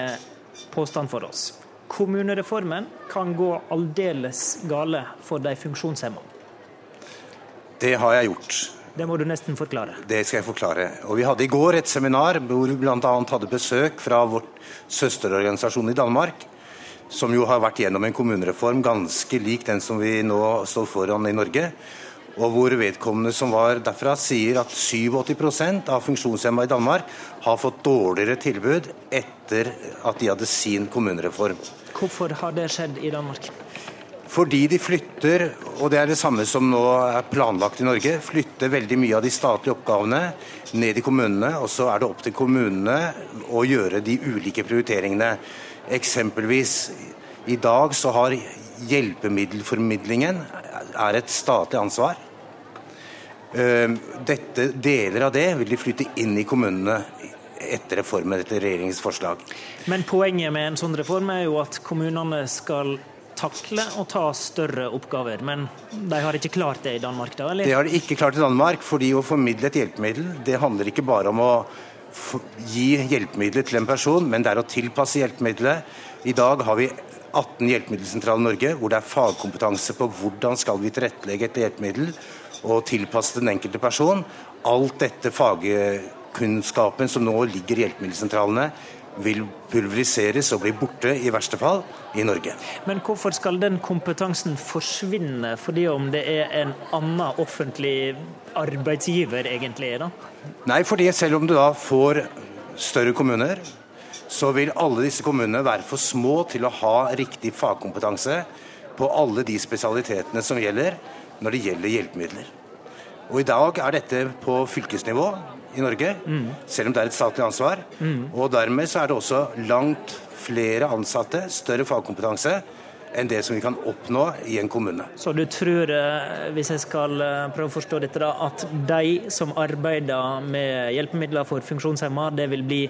påstand for oss. Kommunereformen kan gå aldeles gale for de funksjonshemma. Det har jeg gjort. Det må du nesten forklare. Det skal jeg forklare. Og Vi hadde i går et seminar hvor vi bl.a. hadde besøk fra vårt søsterorganisasjon i Danmark. som jo har vært gjennom en kommunereform ganske lik den som vi nå står foran i Norge. Og hvor vedkommende som var derfra sier at 87% av funksjonshemma i Danmark har fått dårligere tilbud etter at de hadde sin kommunereform. Hvorfor har det skjedd i Danmark? Fordi de flytter, og det er det samme som nå er planlagt i Norge, flytter veldig mye av de statlige oppgavene ned i kommunene. Og så er det opp til kommunene å gjøre de ulike prioriteringene. Eksempelvis i dag så har hjelpemiddelformidlingen er et statlig ansvar. Ehm, dette, deler av det vil de flytte inn i kommunene etter reformen, etter regjeringens forslag. Men poenget med en sånn reform er jo at kommunene skal takle å ta større oppgaver. Men de har ikke klart det i Danmark, da? eller? Det har de ikke klart i Danmark, fordi å formidle et hjelpemiddel det handler ikke bare om å gi hjelpemidler til en person, men det er å tilpasse hjelpemiddelet. I dag har vi 18 hjelpemiddelsentraler i Norge hvor det er fagkompetanse på hvordan skal vi tilrettelegge et hjelpemiddel og tilpasse den enkelte person. Alt dette fagkunnskapen som nå ligger i hjelpemiddelsentralene, vil pulveriseres og bli borte, i verste fall, i Norge. Men hvorfor skal den kompetansen forsvinne, fordi om det er en annen offentlig arbeidsgiver, egentlig? da? Nei, fordi selv om du da får større kommuner, så vil alle disse kommunene være for små til å ha riktig fagkompetanse på alle de spesialitetene som gjelder når det gjelder hjelpemidler. Og I dag er dette på fylkesnivå i Norge, mm. selv om det er et statlig ansvar. Mm. Og Dermed så er det også langt flere ansatte, større fagkompetanse, enn det som vi kan oppnå i en kommune. Så du tror, eh, hvis jeg skal eh, prøve å forstå dette, da, at de som arbeider med hjelpemidler for funksjonshemmede, det vil bli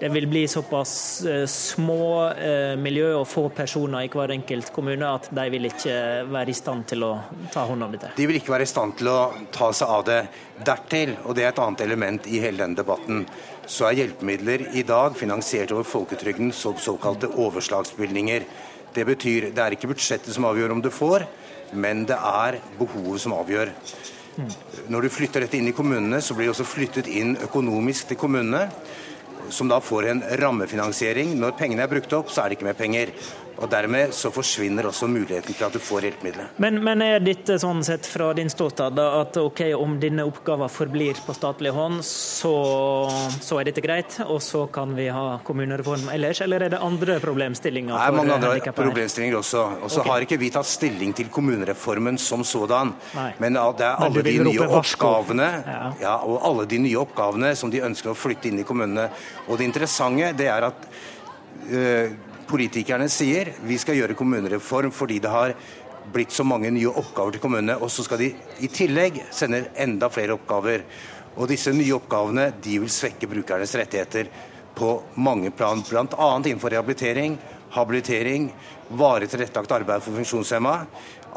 det vil bli såpass eh, små eh, miljø og få personer i hver enkelt kommune at de vil ikke være i stand til å ta hånd om dette? De vil ikke være i stand til å ta seg av det. Dertil, og det er et annet element i hele denne debatten, så er hjelpemidler i dag finansiert over folketrygden som såkalte overslagsbevilgninger. Det betyr det er ikke budsjettet som avgjør om du får, men det er behovet som avgjør. Mm. Når du flytter dette inn i kommunene, så blir det også flyttet inn økonomisk til kommunene som da får en rammefinansiering. Når pengene er brukt opp, så er det ikke mer penger. Og Dermed så forsvinner også muligheten til at du får hjelpemidlet. Men, men, er dette sånn sett fra din ståsted at ok, om denne oppgaven forblir på statlig hånd, så, så, er dette greit, og så kan vi ha kommunereform ellers? Eller er det andre problemstillinger? Det er mange andre problemstillinger også. Og så okay. har ikke vi tatt stilling til kommunereformen som sådan. Nei. Men det er alle de nye oppgavene ja. Ja, og alle de nye oppgavene som de ønsker å flytte inn i kommunene. Og det interessante det er at øh, politikerne sier vi skal gjøre kommunereform fordi det har blitt så mange nye oppgaver til kommunene. Og så skal de i tillegg sende enda flere oppgaver. Og disse nye oppgavene de vil svekke brukernes rettigheter på mange plan. Bl.a. innenfor rehabilitering, habilitering, varig tilrettelagt arbeid for funksjonshemma.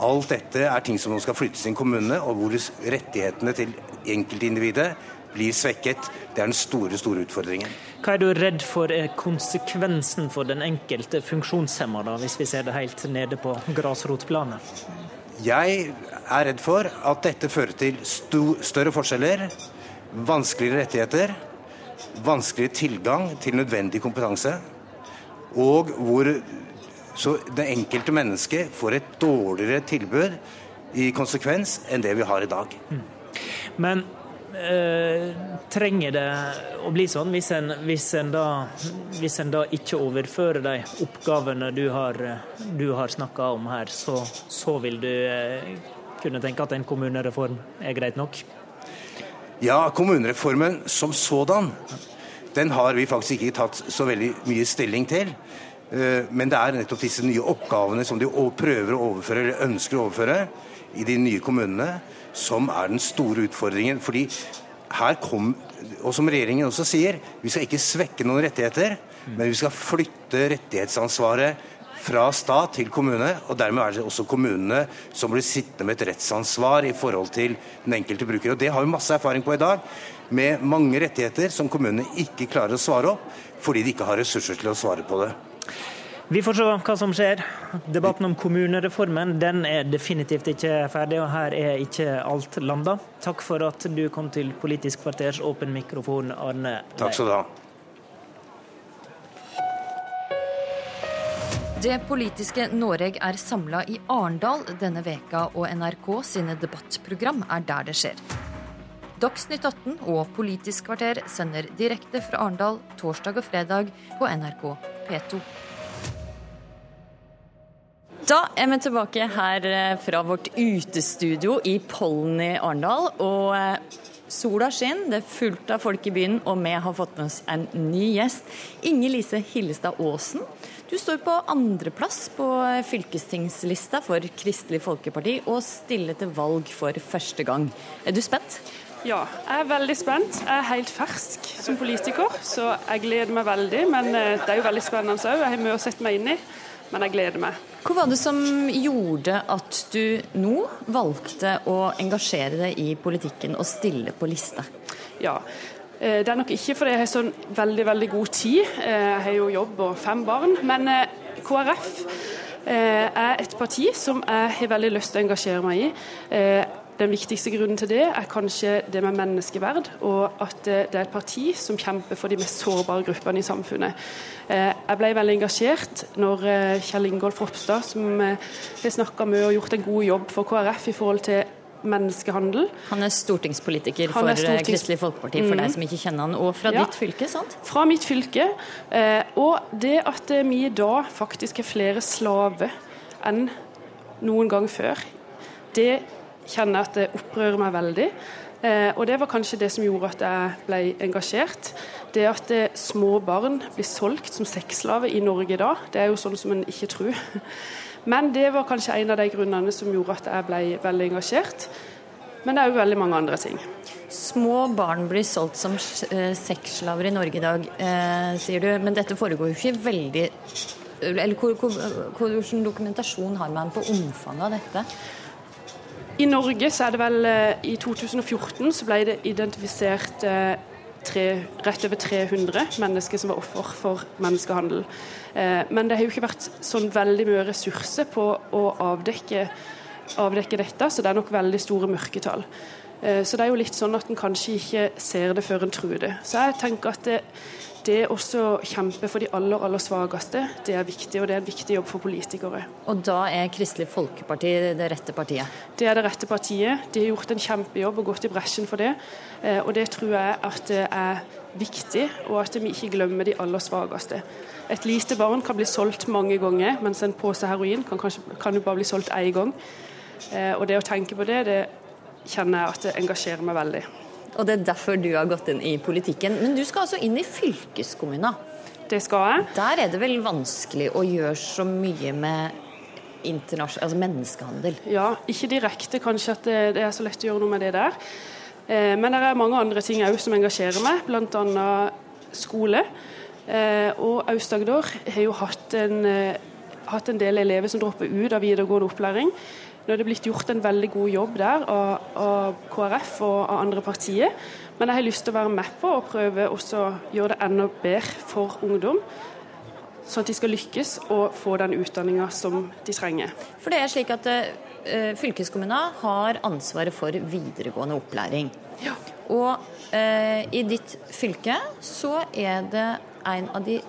Alt dette er ting som nå skal flyttes inn i kommunene, og hvor rettighetene til enkeltindividet blir svekket. Det er den store, store utfordringen. Hva er du redd for er konsekvensen for den enkelte funksjonshemmede, hvis vi ser det helt nede på grasrotplanet? Jeg er redd for at dette fører til større forskjeller, vanskeligere rettigheter, vanskeligere tilgang til nødvendig kompetanse, og hvor så det enkelte mennesket får et dårligere tilbud i konsekvens enn det vi har i dag. Men Eh, trenger det å bli sånn hvis en, hvis en, da, hvis en da, ikke overfører de oppgavene du har, du har snakka om her, så, så, vil du eh, kunne tenke at en kommunereform er greit nok? Ja, kommunereformen som sådan, den har vi faktisk ikke tatt så veldig mye stilling til. Eh, men det er nettopp disse nye oppgavene som de prøver å overføre, eller ønsker å overføre, i de nye kommunene som er den store utfordringen. Fordi her kom, og som regjeringen også sier, vi skal ikke svekke noen rettigheter, men vi skal flytte rettighetsansvaret fra stat til kommune. og Dermed er det også kommunene som blir sittende med et rettsansvar i forhold til den enkelte bruker. og Det har vi masse erfaring på i dag, med mange rettigheter som kommunene ikke klarer å svare opp fordi de ikke har ressurser til å svare på det. Vi får se hva som skjer. Debatten om kommunereformen den er definitivt ikke ferdig, og her er ikke alt landa. Takk for at du kom til Politisk kvarters åpen mikrofon, Arne Takk skal du ha. Det politiske Noreg er samla i Arendal denne veka, og NRK sine debattprogram er der det skjer. Dagsnytt 18 og Politisk kvarter sender direkte fra Arendal torsdag og fredag på NRK P2. Da er vi tilbake her eh, fra vårt utestudio i Pollen i Arendal. Og eh, sola skinner, det er fullt av folk i byen, og vi har fått med oss en ny gjest. Inger Lise Hillestad Aasen. Du står på andreplass på fylkestingslista for Kristelig Folkeparti og stiller til valg for første gang. Er du spent? Ja, jeg er veldig spent. Jeg er helt fersk som politiker, så jeg gleder meg veldig. Men eh, det er jo veldig spennende òg. Jeg har mye å sette meg inn i, men jeg gleder meg. Hva var det som gjorde at du nå valgte å engasjere deg i politikken og stille på liste? Ja, eh, det er nok ikke fordi jeg har sånn veldig veldig god tid. Eh, jeg har jo jobb og fem barn. Men KrF er et parti som jeg har veldig lyst til å engasjere meg i. Den viktigste grunnen til det er kanskje det med menneskeverd, og at det er et parti som kjemper for de mest sårbare gruppene i samfunnet. Eh, jeg ble veldig engasjert når eh, Kjell Ingolf Ropstad, som eh, har snakka med og gjort en god jobb for KrF i forhold til menneskehandel. Han er stortingspolitiker for stortings... Kristelig Folkeparti, for mm. deg som ikke kjenner han, og fra ja. ditt fylke, sant? Fra mitt fylke. Og det at vi i dag faktisk er flere slaver enn noen gang før, det kjenner at det opprører meg veldig. Eh, og det var kanskje det som gjorde at jeg ble engasjert. Det at eh, små barn blir solgt som sexslave i Norge da, det er jo sånn som en ikke tror. Men det var kanskje en av de grunnene som gjorde at jeg ble veldig engasjert. Men det er jo veldig mange andre ting. Små barn blir solgt som eh, sexslaver i Norge i dag, eh, sier du. Men dette foregår jo ikke veldig Eller hvilken dokumentasjon har man på omfanget av dette? I Norge så er det vel eh, I 2014 så ble det identifisert eh, tre, rett over 300 mennesker som var offer for menneskehandel. Eh, men det har jo ikke vært sånn veldig mye ressurser på å avdekke, avdekke dette, så det er nok veldig store mørketall. Så det er jo litt sånn at en kanskje ikke ser det før en tror det. Så jeg tenker at det, det å kjempe for de aller, aller svakeste, det er viktig, og det er en viktig jobb for politikere. Og da er Kristelig Folkeparti det rette partiet? Det er det rette partiet. De har gjort en kjempejobb og gått i bresjen for det. Eh, og det tror jeg at det er viktig, og at vi ikke glemmer de aller svakeste. Et lite barn kan bli solgt mange ganger, mens en pose heroin kan, kanskje, kan jo bare bli solgt én gang. Eh, og det å tenke på det, det kjenner jeg at det engasjerer meg veldig. Og det er derfor du har gått inn i politikken. Men du skal altså inn i fylkeskommunen. Det skal jeg. Der er det vel vanskelig å gjøre så mye med altså menneskehandel? Ja, ikke direkte kanskje at det er så lett å gjøre noe med det der. Eh, men det er mange andre ting òg som engasjerer meg, bl.a. skole. Eh, og Aust-Agder har jo hatt en, eh, hatt en del elever som dropper ut av videregående opplæring. Nå er det blitt gjort en veldig god jobb der av, av KrF og av andre partier. Men jeg har lyst til å være med på og prøve å gjøre det enda bedre for ungdom. Sånn at de skal lykkes og få den utdanninga som de trenger. For det er slik at uh, fylkeskommunen har ansvaret for videregående opplæring. Ja. Og uh, i ditt fylke så er det en av de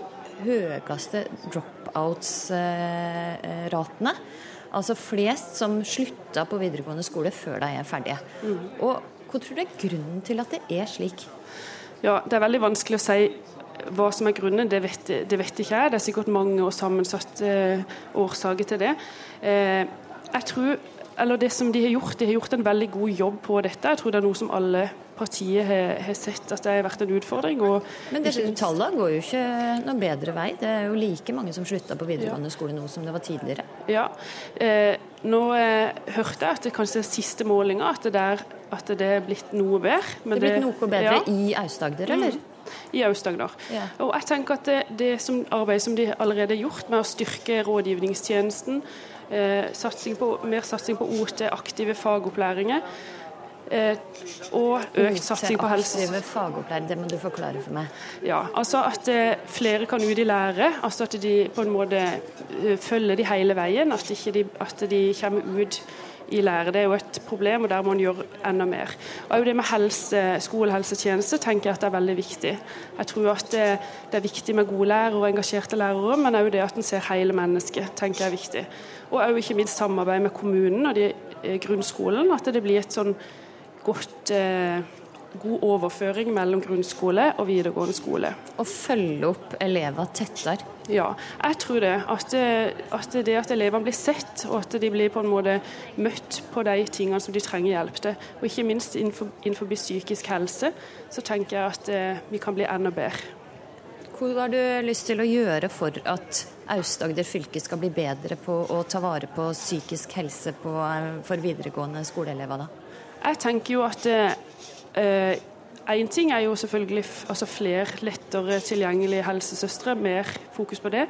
høyeste dropouts-ratene. Altså flest som slutta på videregående skole før de er ferdige. Mm. Og Hva tror du er grunnen til at det er slik? Ja, Det er veldig vanskelig å si hva som er grunnen, det vet, det vet ikke jeg. Det er sikkert mange og sammensatte eh, årsaker til det. Eh, jeg tror, eller det som De har gjort, de har gjort en veldig god jobb på dette. Jeg tror det er noe som alle partiet har, har, sett at det har vært en utfordring. Men det, tallene går jo ikke noe bedre vei. Det er jo like mange som slutta på videregående ja. skole nå som det var tidligere. Ja, eh, Nå eh, hørte jeg at det kanskje er siste målinga at, at, det er blitt noe bedre. det er blitt noe bedre ja. i Aust-Agder, eller? Mm. I Aust-Agder. Ja. Og jeg tenker at det, det som arbeidet som de allerede har gjort med å styrke rådgivningstjenesten, eh, satsing på, mer satsing på OT, aktive fagopplæringer, og økt satsing på helse. fagopplæring, det må du forklare for meg. Ja, altså At eh, flere kan ut i lære. altså At de på en måte eh, følger de hele veien. At, de, at de kommer ut i lære. Det er jo et problem, og der må en gjøre enda mer. Og det med helse, skolehelsetjeneste tenker jeg at det er veldig viktig. Jeg tror at det, det er viktig med gode lærere og engasjerte lærere, men òg det at en ser hele mennesket, tenker jeg er viktig. Og òg ikke minst samarbeid med kommunen og de, eh, grunnskolen. At det blir et sånn godt eh, god overføring mellom grunnskole og videregående skole. Og følge opp elever tettere? Ja, jeg tror det. At, at det at elevene blir sett, og at de blir på en måte møtt på de tingene som de trenger hjelp til. Og ikke minst innenfor, innenfor psykisk helse, så tenker jeg at eh, vi kan bli enda bedre. Hva har du lyst til å gjøre for at Aust-Agder fylke skal bli bedre på å ta vare på psykisk helse på, eh, for videregående skoleelever? da? Jeg tenker jo at Én eh, ting er jo selvfølgelig altså flere lettere tilgjengelige helsesøstre, mer fokus på det.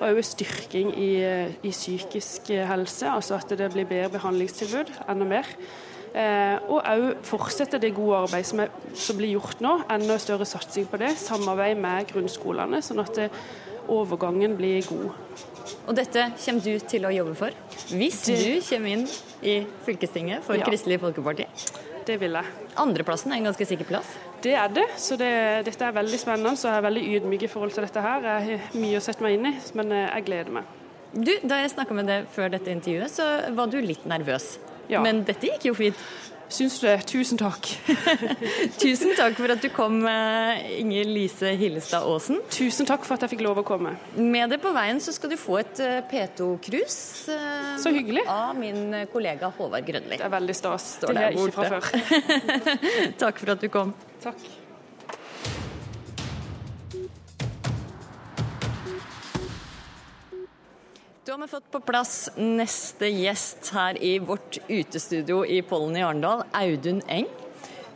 Og òg styrking i, eh, i, psykisk helse, altså at det blir bedre behandlingstilbud, enda mer. Eh, og òg fortsette det gode arbeidet som, som, blir gjort nå, enda større satsing på det. Samarbeid med grunnskolene, sånn at det, overgangen blir god. Og dette kommer du til å jobbe for, hvis du kommer inn i fylkestinget for ja. Kristelig Folkeparti? Det vil jeg. Andreplassen er en ganske sikker plass? Det er det. Så det, dette er veldig spennende. Så jeg er veldig ydmyk i forhold til dette her. Jeg har mye å sette meg inn i, men eh, jeg gleder meg. Du, Da jeg snakka med deg før dette intervjuet, så var du litt nervøs. Ja. Men dette gikk jo fint? Syns det? Tusen takk. Tusen takk for at du kom, eh, Inger Lise Hillestad Aasen. Tusen takk for at jeg fikk lov å komme. Med det på veien så skal du få et eh, P2-krus Så hyggelig. av min kollega Håvard Grønli. Det er veldig stas. Står det er ikke fra før. takk for at du kom. Takk. Da har vi fått på plass neste gjest her i vårt utestudio i Pollen i Arendal, Audun Eng.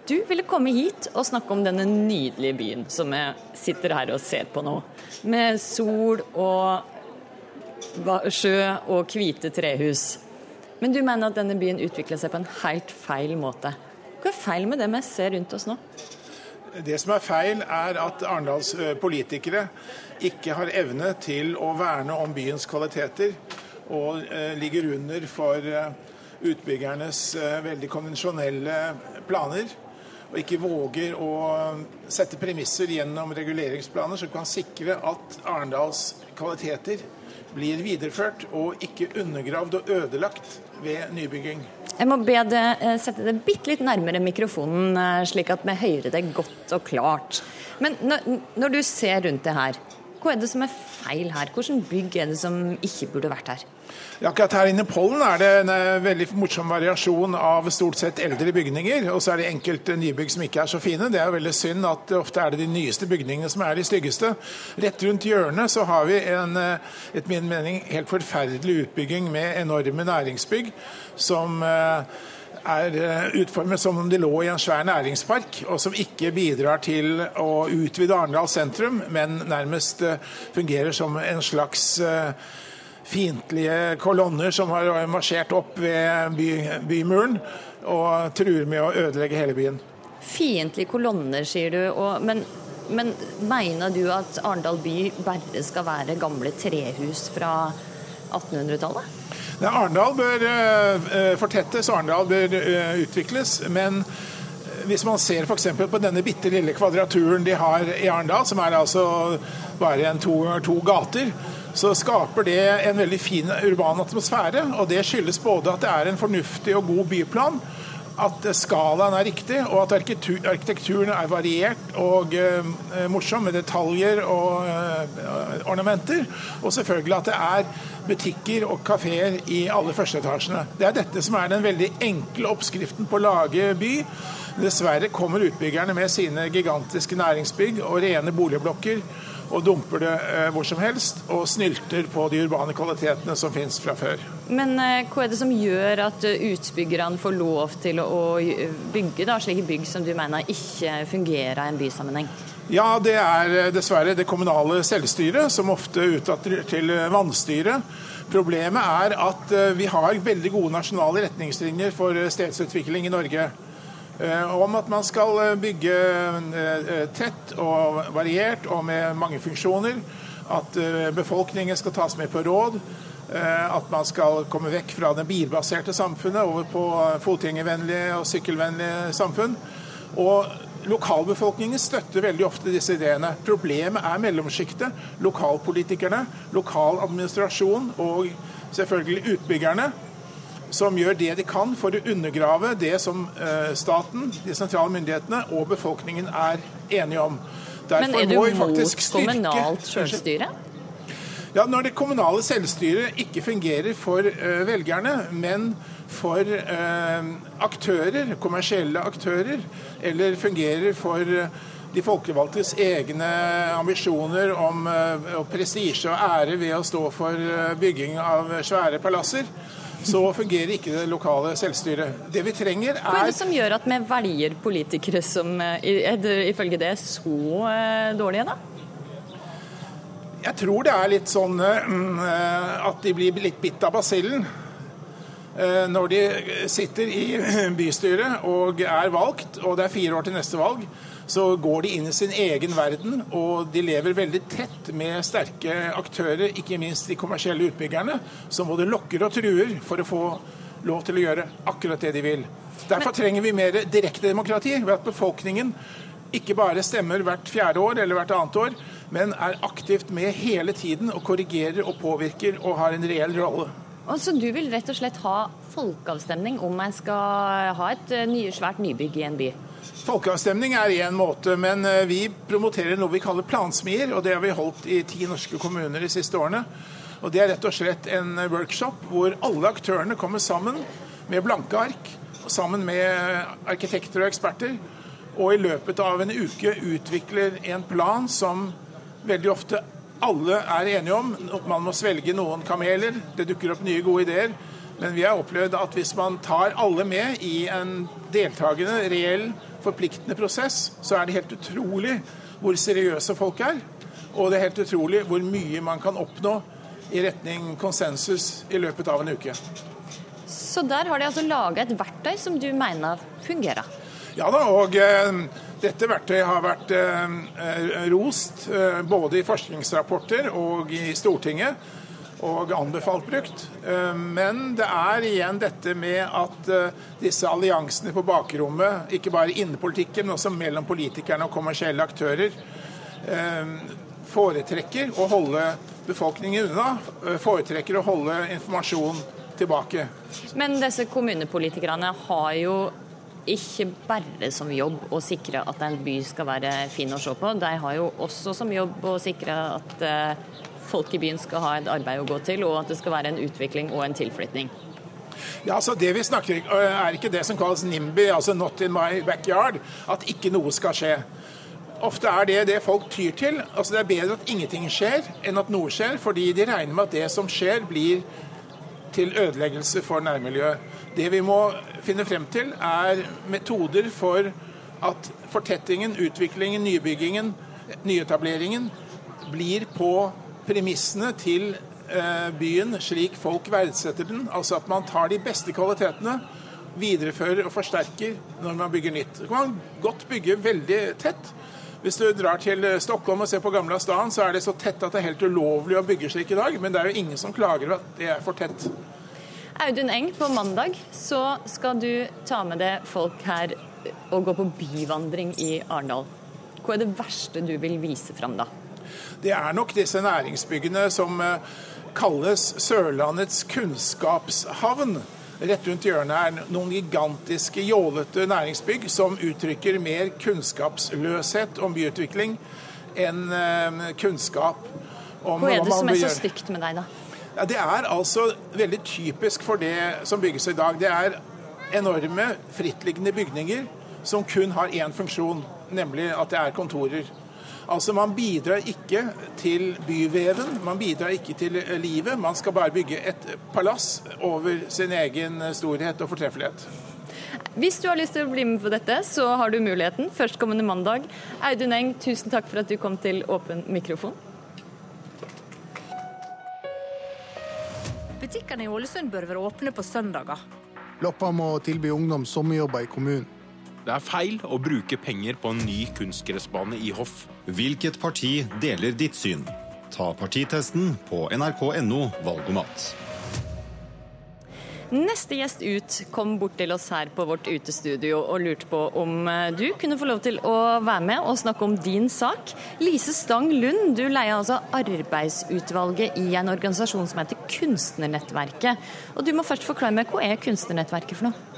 Du ville komme hit og snakke om denne nydelige byen som vi sitter her og ser på nå. Med sol og sjø og hvite trehus. Men du mener at denne byen utvikler seg på en helt feil måte. Hva er feil med det vi ser rundt oss nå? Det som er feil, er at Arendals eh, politikere ikke har evne til å verne om byens kvaliteter, og eh, ligger under for eh, utbyggernes veldig konvensjonelle planer. Og ikke våger å sette premisser gjennom reguleringsplaner som kan sikre at Arendals kvaliteter blir videreført og ikke undergravd og ødelagt ved nybygging. Jeg må be deg eh, sette det bitte litt nærmere mikrofonen, eh, slik at vi hører det godt og klart. Men når du ser rundt det her, hva er det som er feil her? Hvilke bygg er det som ikke burde vært her? Ja, akkurat her inne i Pollen er det en eh, veldig morsom variasjon av stort sett eldre bygninger. Og så er det enkelte nybygg som ikke er så fine. Det er veldig synd at ofte er det de nyeste bygningene som er de styggeste. Rett rundt hjørnet så har vi en eh, etter min mening helt forferdelig utbygging med enorme næringsbygg som eh, er utformet som om de lå i en svær næringspark, og som ikke bidrar til å utvide Arendal sentrum, men nærmest fungerer som en slags fiendtlige kolonner som har marsjert opp ved by, bymuren og truer med å ødelegge hele byen. Fiendtlige kolonner, sier du. Og, men, men, mener du at Arendal by bare skal være gamle trehus fra 1800-tallet? Arendal bør uh, fortettes, Arendal bør uh, utvikles. Men hvis man ser f.eks. på denne bitte lille kvadraturen de har i Arendal, som er altså bare to, to gater, så skaper det en veldig fin urban atmosfære. Og det skyldes både at det er en fornuftig og god byplan, at skalaen er riktig, og at arkitekturen er variert og uh, morsom med detaljer og uh, ornamenter. Og selvfølgelig at det er butikker og kafeer i alle førsteetasjene. Det er dette som er den veldig enkle oppskriften på å lage by. Dessverre kommer utbyggerne med sine gigantiske næringsbygg og rene boligblokker og dumper det eh, hvor som helst, og snylter på de urbane kvalitetene som finnes fra før. Men eh, hva er det som gjør at eh, utbyggerne får lov til å bygge da, slike bygg som du mener ikke fungerer i en bysammenheng? Ja, det er dessverre det kommunale selvstyret, som ofte utdatter til vannstyret. Problemet er at vi har veldig gode nasjonale retningslinjer for stedsutvikling i Norge. Eh, om at man skal eh, bygge eh, tett og variert og med mange funksjoner. At befolkningen skal tas med på råd. At man skal komme vekk fra det bilbaserte samfunnet over på fotgjengervennlige og sykkelvennlige samfunn. Og Lokalbefolkningen støtter veldig ofte disse ideene. Problemet er mellomsjiktet, lokalpolitikerne, lokal administrasjon og selvfølgelig utbyggerne, som gjør det de kan for å undergrave det som staten, de sentrale myndighetene og befolkningen er enige om. Derfor Men er du mot kommunalt selvstyre? Ja, Når det kommunale selvstyret ikke fungerer for uh, velgerne, men for uh, aktører, kommersielle aktører, eller fungerer for uh, de folkevalgtes egne ambisjoner om prestisje og ære ved å stå for bygging av svære palasser, så fungerer ikke det lokale selvstyret. Det vi trenger er Hva er det som gjør at vi velger politikere som ifølge det er så dårlige, da? Jeg tror det er litt sånn at de blir litt bitt av basillen. Når de sitter i bystyret og er valgt, og det er fire år til neste valg, så går de inn i sin egen verden, og de lever veldig tett med sterke aktører, ikke minst de kommersielle utbyggerne, som både lokker og truer for å få lov til å gjøre akkurat det de vil. Derfor trenger vi mer direkte demokrati, ved at befolkningen ikke bare stemmer hvert fjerde år eller hvert annet år, men er aktivt med hele tiden og korrigerer og påvirker og har en reell rolle. Altså, Du vil rett og slett ha folkeavstemning om en skal ha et nye, svært nybygg i en by? Folkeavstemning er én måte, men vi promoterer noe vi kaller plansmier. og Det har vi holdt i ti norske kommuner de siste årene. Og Det er rett og slett en workshop hvor alle aktørene kommer sammen med blanke ark, sammen med arkitekter og eksperter, og i løpet av en uke utvikler en plan som veldig ofte alle er enige om. Man må svelge noen kameler, det dukker opp nye, gode ideer. Men vi har opplevd at hvis man tar alle med i en deltakende, reell, forpliktende prosess, så er det helt utrolig hvor seriøse folk er. Og det er helt utrolig hvor mye man kan oppnå i retning konsensus i løpet av en uke. Så der har de altså laga et verktøy som du mener fungerer? Ja da, og eh, dette verktøyet har vært eh, rost eh, både i forskningsrapporter og i Stortinget, og anbefalt brukt. Men det er igjen dette med at disse alliansene på bakrommet, ikke bare innen politikken, men også mellom politikerne og kommersielle aktører, foretrekker å holde befolkningen unna, foretrekker å holde informasjon tilbake. Men disse kommunepolitikerne har jo ikke bare som jobb å sikre at en by skal være fin å se på. De har jo også som jobb å sikre at folk i byen skal ha et arbeid å gå til, og at det skal være en utvikling og en tilflytning. Ja, altså Det vi snakker er ikke det som kalles NIMBY, altså 'not in my backyard', at ikke noe skal skje. Ofte er det det folk tyr til. Altså Det er bedre at ingenting skjer enn at noe skjer, fordi de regner med at det som skjer, blir til ødeleggelse for nærmiljøet. Det vi må finne frem til, er metoder for at fortettingen, utviklingen, nybyggingen, nyetableringen blir på premissene til byen slik folk verdsetter den. Altså at man tar de beste kvalitetene, viderefører og forsterker når man bygger nytt. Så kan man godt bygge veldig tett. Hvis du drar til Stockholm og ser på Gamla stan, så er det så tett at det er helt ulovlig å bygge slik i dag. Men det er jo ingen som klager over at det er for tett. Audun Eng, på mandag så skal du ta med deg folk her og gå på byvandring i Arendal. Hva er det verste du vil vise fram da? Det er nok disse næringsbyggene som kalles Sørlandets kunnskapshavn. Rett rundt hjørnet er noen gigantiske, jålete næringsbygg som uttrykker mer kunnskapsløshet om byutvikling enn kunnskap om hva er det som er så stygt med deg, da? Ja, det er altså veldig typisk for det som bygges i dag. Det er enorme frittliggende bygninger som kun har én funksjon, nemlig at det er kontorer. Altså Man bidrar ikke til byveven, man bidrar ikke til livet. Man skal bare bygge et palass over sin egen storhet og fortreffelighet. Hvis du har lyst til å bli med på dette, så har du muligheten førstkommende mandag. Audun Eng, tusen takk for at du kom til Åpen mikrofon. Butikkene i Ålesund bør være åpne på søndager. Loppa må tilby ungdom sommerjobber i kommunen. Det er feil å bruke penger på en ny kunstgressbane i Hoff. Hvilket parti deler ditt syn? Ta partitesten på nrk.no valgomat. Neste gjest ut kom bort til oss her på vårt utestudio og lurte på om eh, du kunne få lov til å være med og snakke om din sak. Lise Stang Lund, du leier altså arbeidsutvalget i en organisasjon som heter Kunstnernettverket. Og du må først forklare meg, hva er Kunstnernettverket for noe?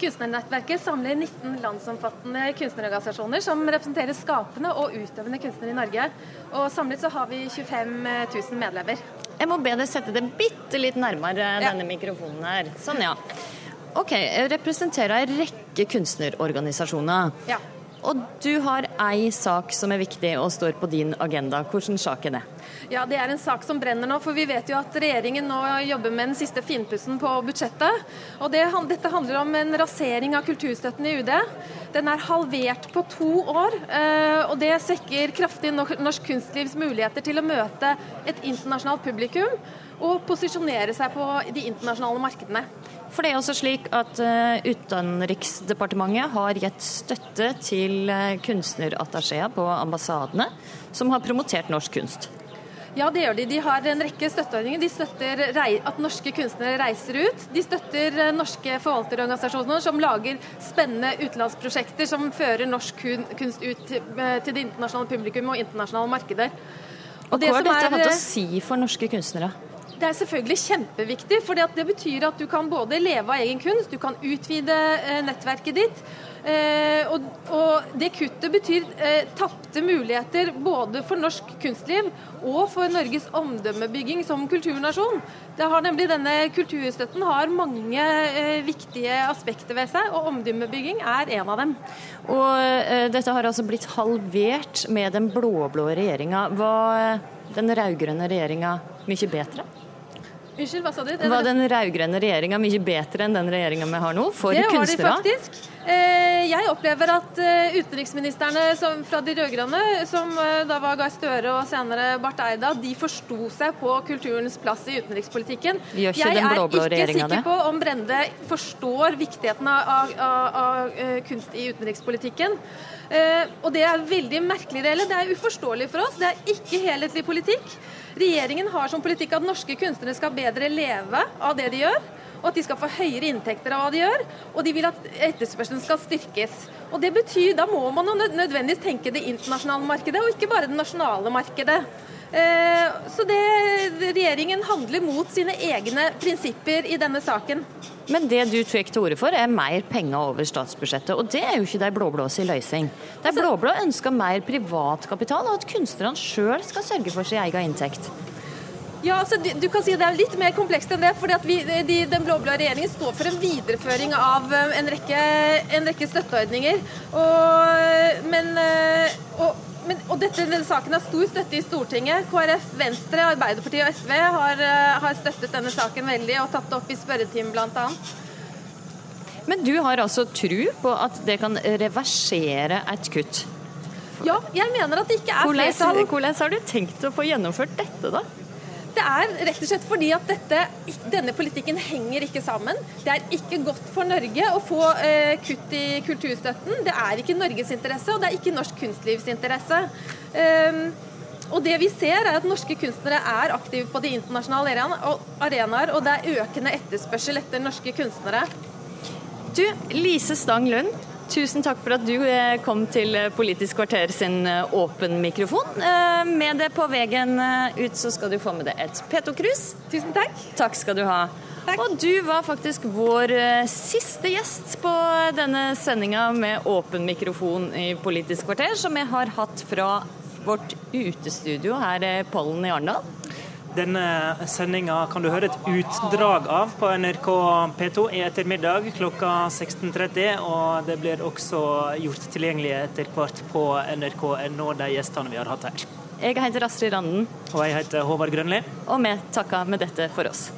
Kunstnernettverket samler 19 landsomfattende kunstnerorganisasjoner som representerer skapende og utøvende kunstnere i Norge. Og samlet så har vi 25 000 medlemmer. Jeg må be deg sette det bitte litt nærmere ja. denne mikrofonen her. Sånn, ja. OK. Jeg representerer en rekke kunstnerorganisasjoner. Ja. Og du har ei sak som er viktig og står på din agenda. Hvilken sak er det? Ja, Det er en sak som brenner nå. For vi vet jo at regjeringen nå jobber med den siste finpussen på budsjettet. Og det, Dette handler om en rasering av kulturstøtten i UD. Den er halvert på to år. Eh, og det svekker kraftig norsk kunstlivs muligheter til å møte et internasjonalt publikum og posisjonere seg på de internasjonale markedene. For det er også slik at uh, Utenriksdepartementet har gitt støtte til uh, kunstnerattachéer på ambassadene som har promotert norsk kunst. Ja, det gjør de. De har en rekke støtteordninger. De støtter at norske kunstnere reiser ut. De støtter eh, norske forvalterorganisasjoner som lager spennende utenlandsprosjekter som fører norsk kunst ut til det internasjonale publikum og internasjonale markeder. Og, og Hva har dette hatt å si for norske kunstnere? Det er selvfølgelig kjempeviktig, for det betyr at du kan både leve av egen kunst, du kan utvide eh, nettverket ditt. Eh, og, og, det kuttet betyr eh, tapte muligheter både for norsk kunstliv og for Norges omdømmebygging som kulturnasjon. Det har nemlig Denne kulturstøtten har mange eh, viktige aspekter ved seg, og omdømmebygging er en av dem. Og eh, Dette har altså blitt halvert med den blå-blå regjeringa. Var den rød-grønne regjeringa mye bedre? Unnskyld, hva sa du? Var den rød-grønne regjeringa mye bedre enn den regjeringa vi har nå, for kunstnere? Det var de faktisk. Eh, jeg opplever at eh, utenriksministrene fra de rød-grønne, som eh, da var Gahr Støre og senere Barth Eida, de forsto seg på kulturens plass i utenrikspolitikken. Gjør ikke jeg den blå -blå er ikke sikker på om Brende forstår viktigheten av, av, av kunst i utenrikspolitikken. Og det er veldig merkelig, det Det er uforståelig for oss. Det er ikke helhetlig politikk. Regjeringen har som politikk at norske kunstnere skal bedre leve av det de gjør, og at de skal få høyere inntekter av hva de gjør, og de vil at etterspørselen skal styrkes. Og det betyr, Da må man nødvendigvis tenke det internasjonale markedet, og ikke bare det nasjonale markedet. Eh, så det, regjeringen handler mot sine egne prinsipper i denne saken. Men det du tar til orde for, er mer penger over statsbudsjettet. Og det er jo ikke de blå-blås sin løsning. De blå-blå ønsker mer privatkapital, og at kunstnerne sjøl skal sørge for sin egen inntekt. Ja, altså, du, kan si Det er litt mer komplekst enn det. fordi vi, de, Den blå-blå regjeringen står for en videreføring av eh, en rekke, en rekke støtteordninger. Og, men, eh, og, men, og dette, denne saken har stor støtte i Stortinget. KrF, Venstre, Arbeiderpartiet og SV har, eh, har støttet denne saken veldig og tatt det opp i spørretimen bl.a. Men du har altså tro på at det kan reversere et kutt? Ja, jeg mener at det ikke er flertall. Hvordan har du tenkt å få gjennomført dette, da? Det er rett og slett fordi at dette, denne politikken henger ikke sammen. Det er ikke godt for Norge å få eh, kutt i kulturstøtten. Det er ikke Norges interesse, og det er ikke norsk kunstlivs interesse. Um, og det vi ser er at Norske kunstnere er aktive på de internasjonale arenaer, og det er økende etterspørsel etter norske kunstnere. Du, Lise Stang Lund, Tusen takk for at du eh, kom til eh, Politisk kvarter sin eh, åpen mikrofon. Med det på veien ut så skal du få med deg et Peto-krus. Tusen takk. Takk skal du ha. Takk. Og du var faktisk vår siste gjest på denne sendinga med åpen mikrofon i Politisk kvarter, som jeg har hatt fra vårt utestudio her i Pollen i Arendal. Denne sendinga kan du høre et utdrag av på NRK P2 i ettermiddag klokka 16.30. Og det blir også gjort tilgjengelig etter hvert på nrk.no, de gjestene vi har hatt her. Jeg heter Astrid Randen. Og jeg heter Håvard Grønli. Og vi takker med dette for oss.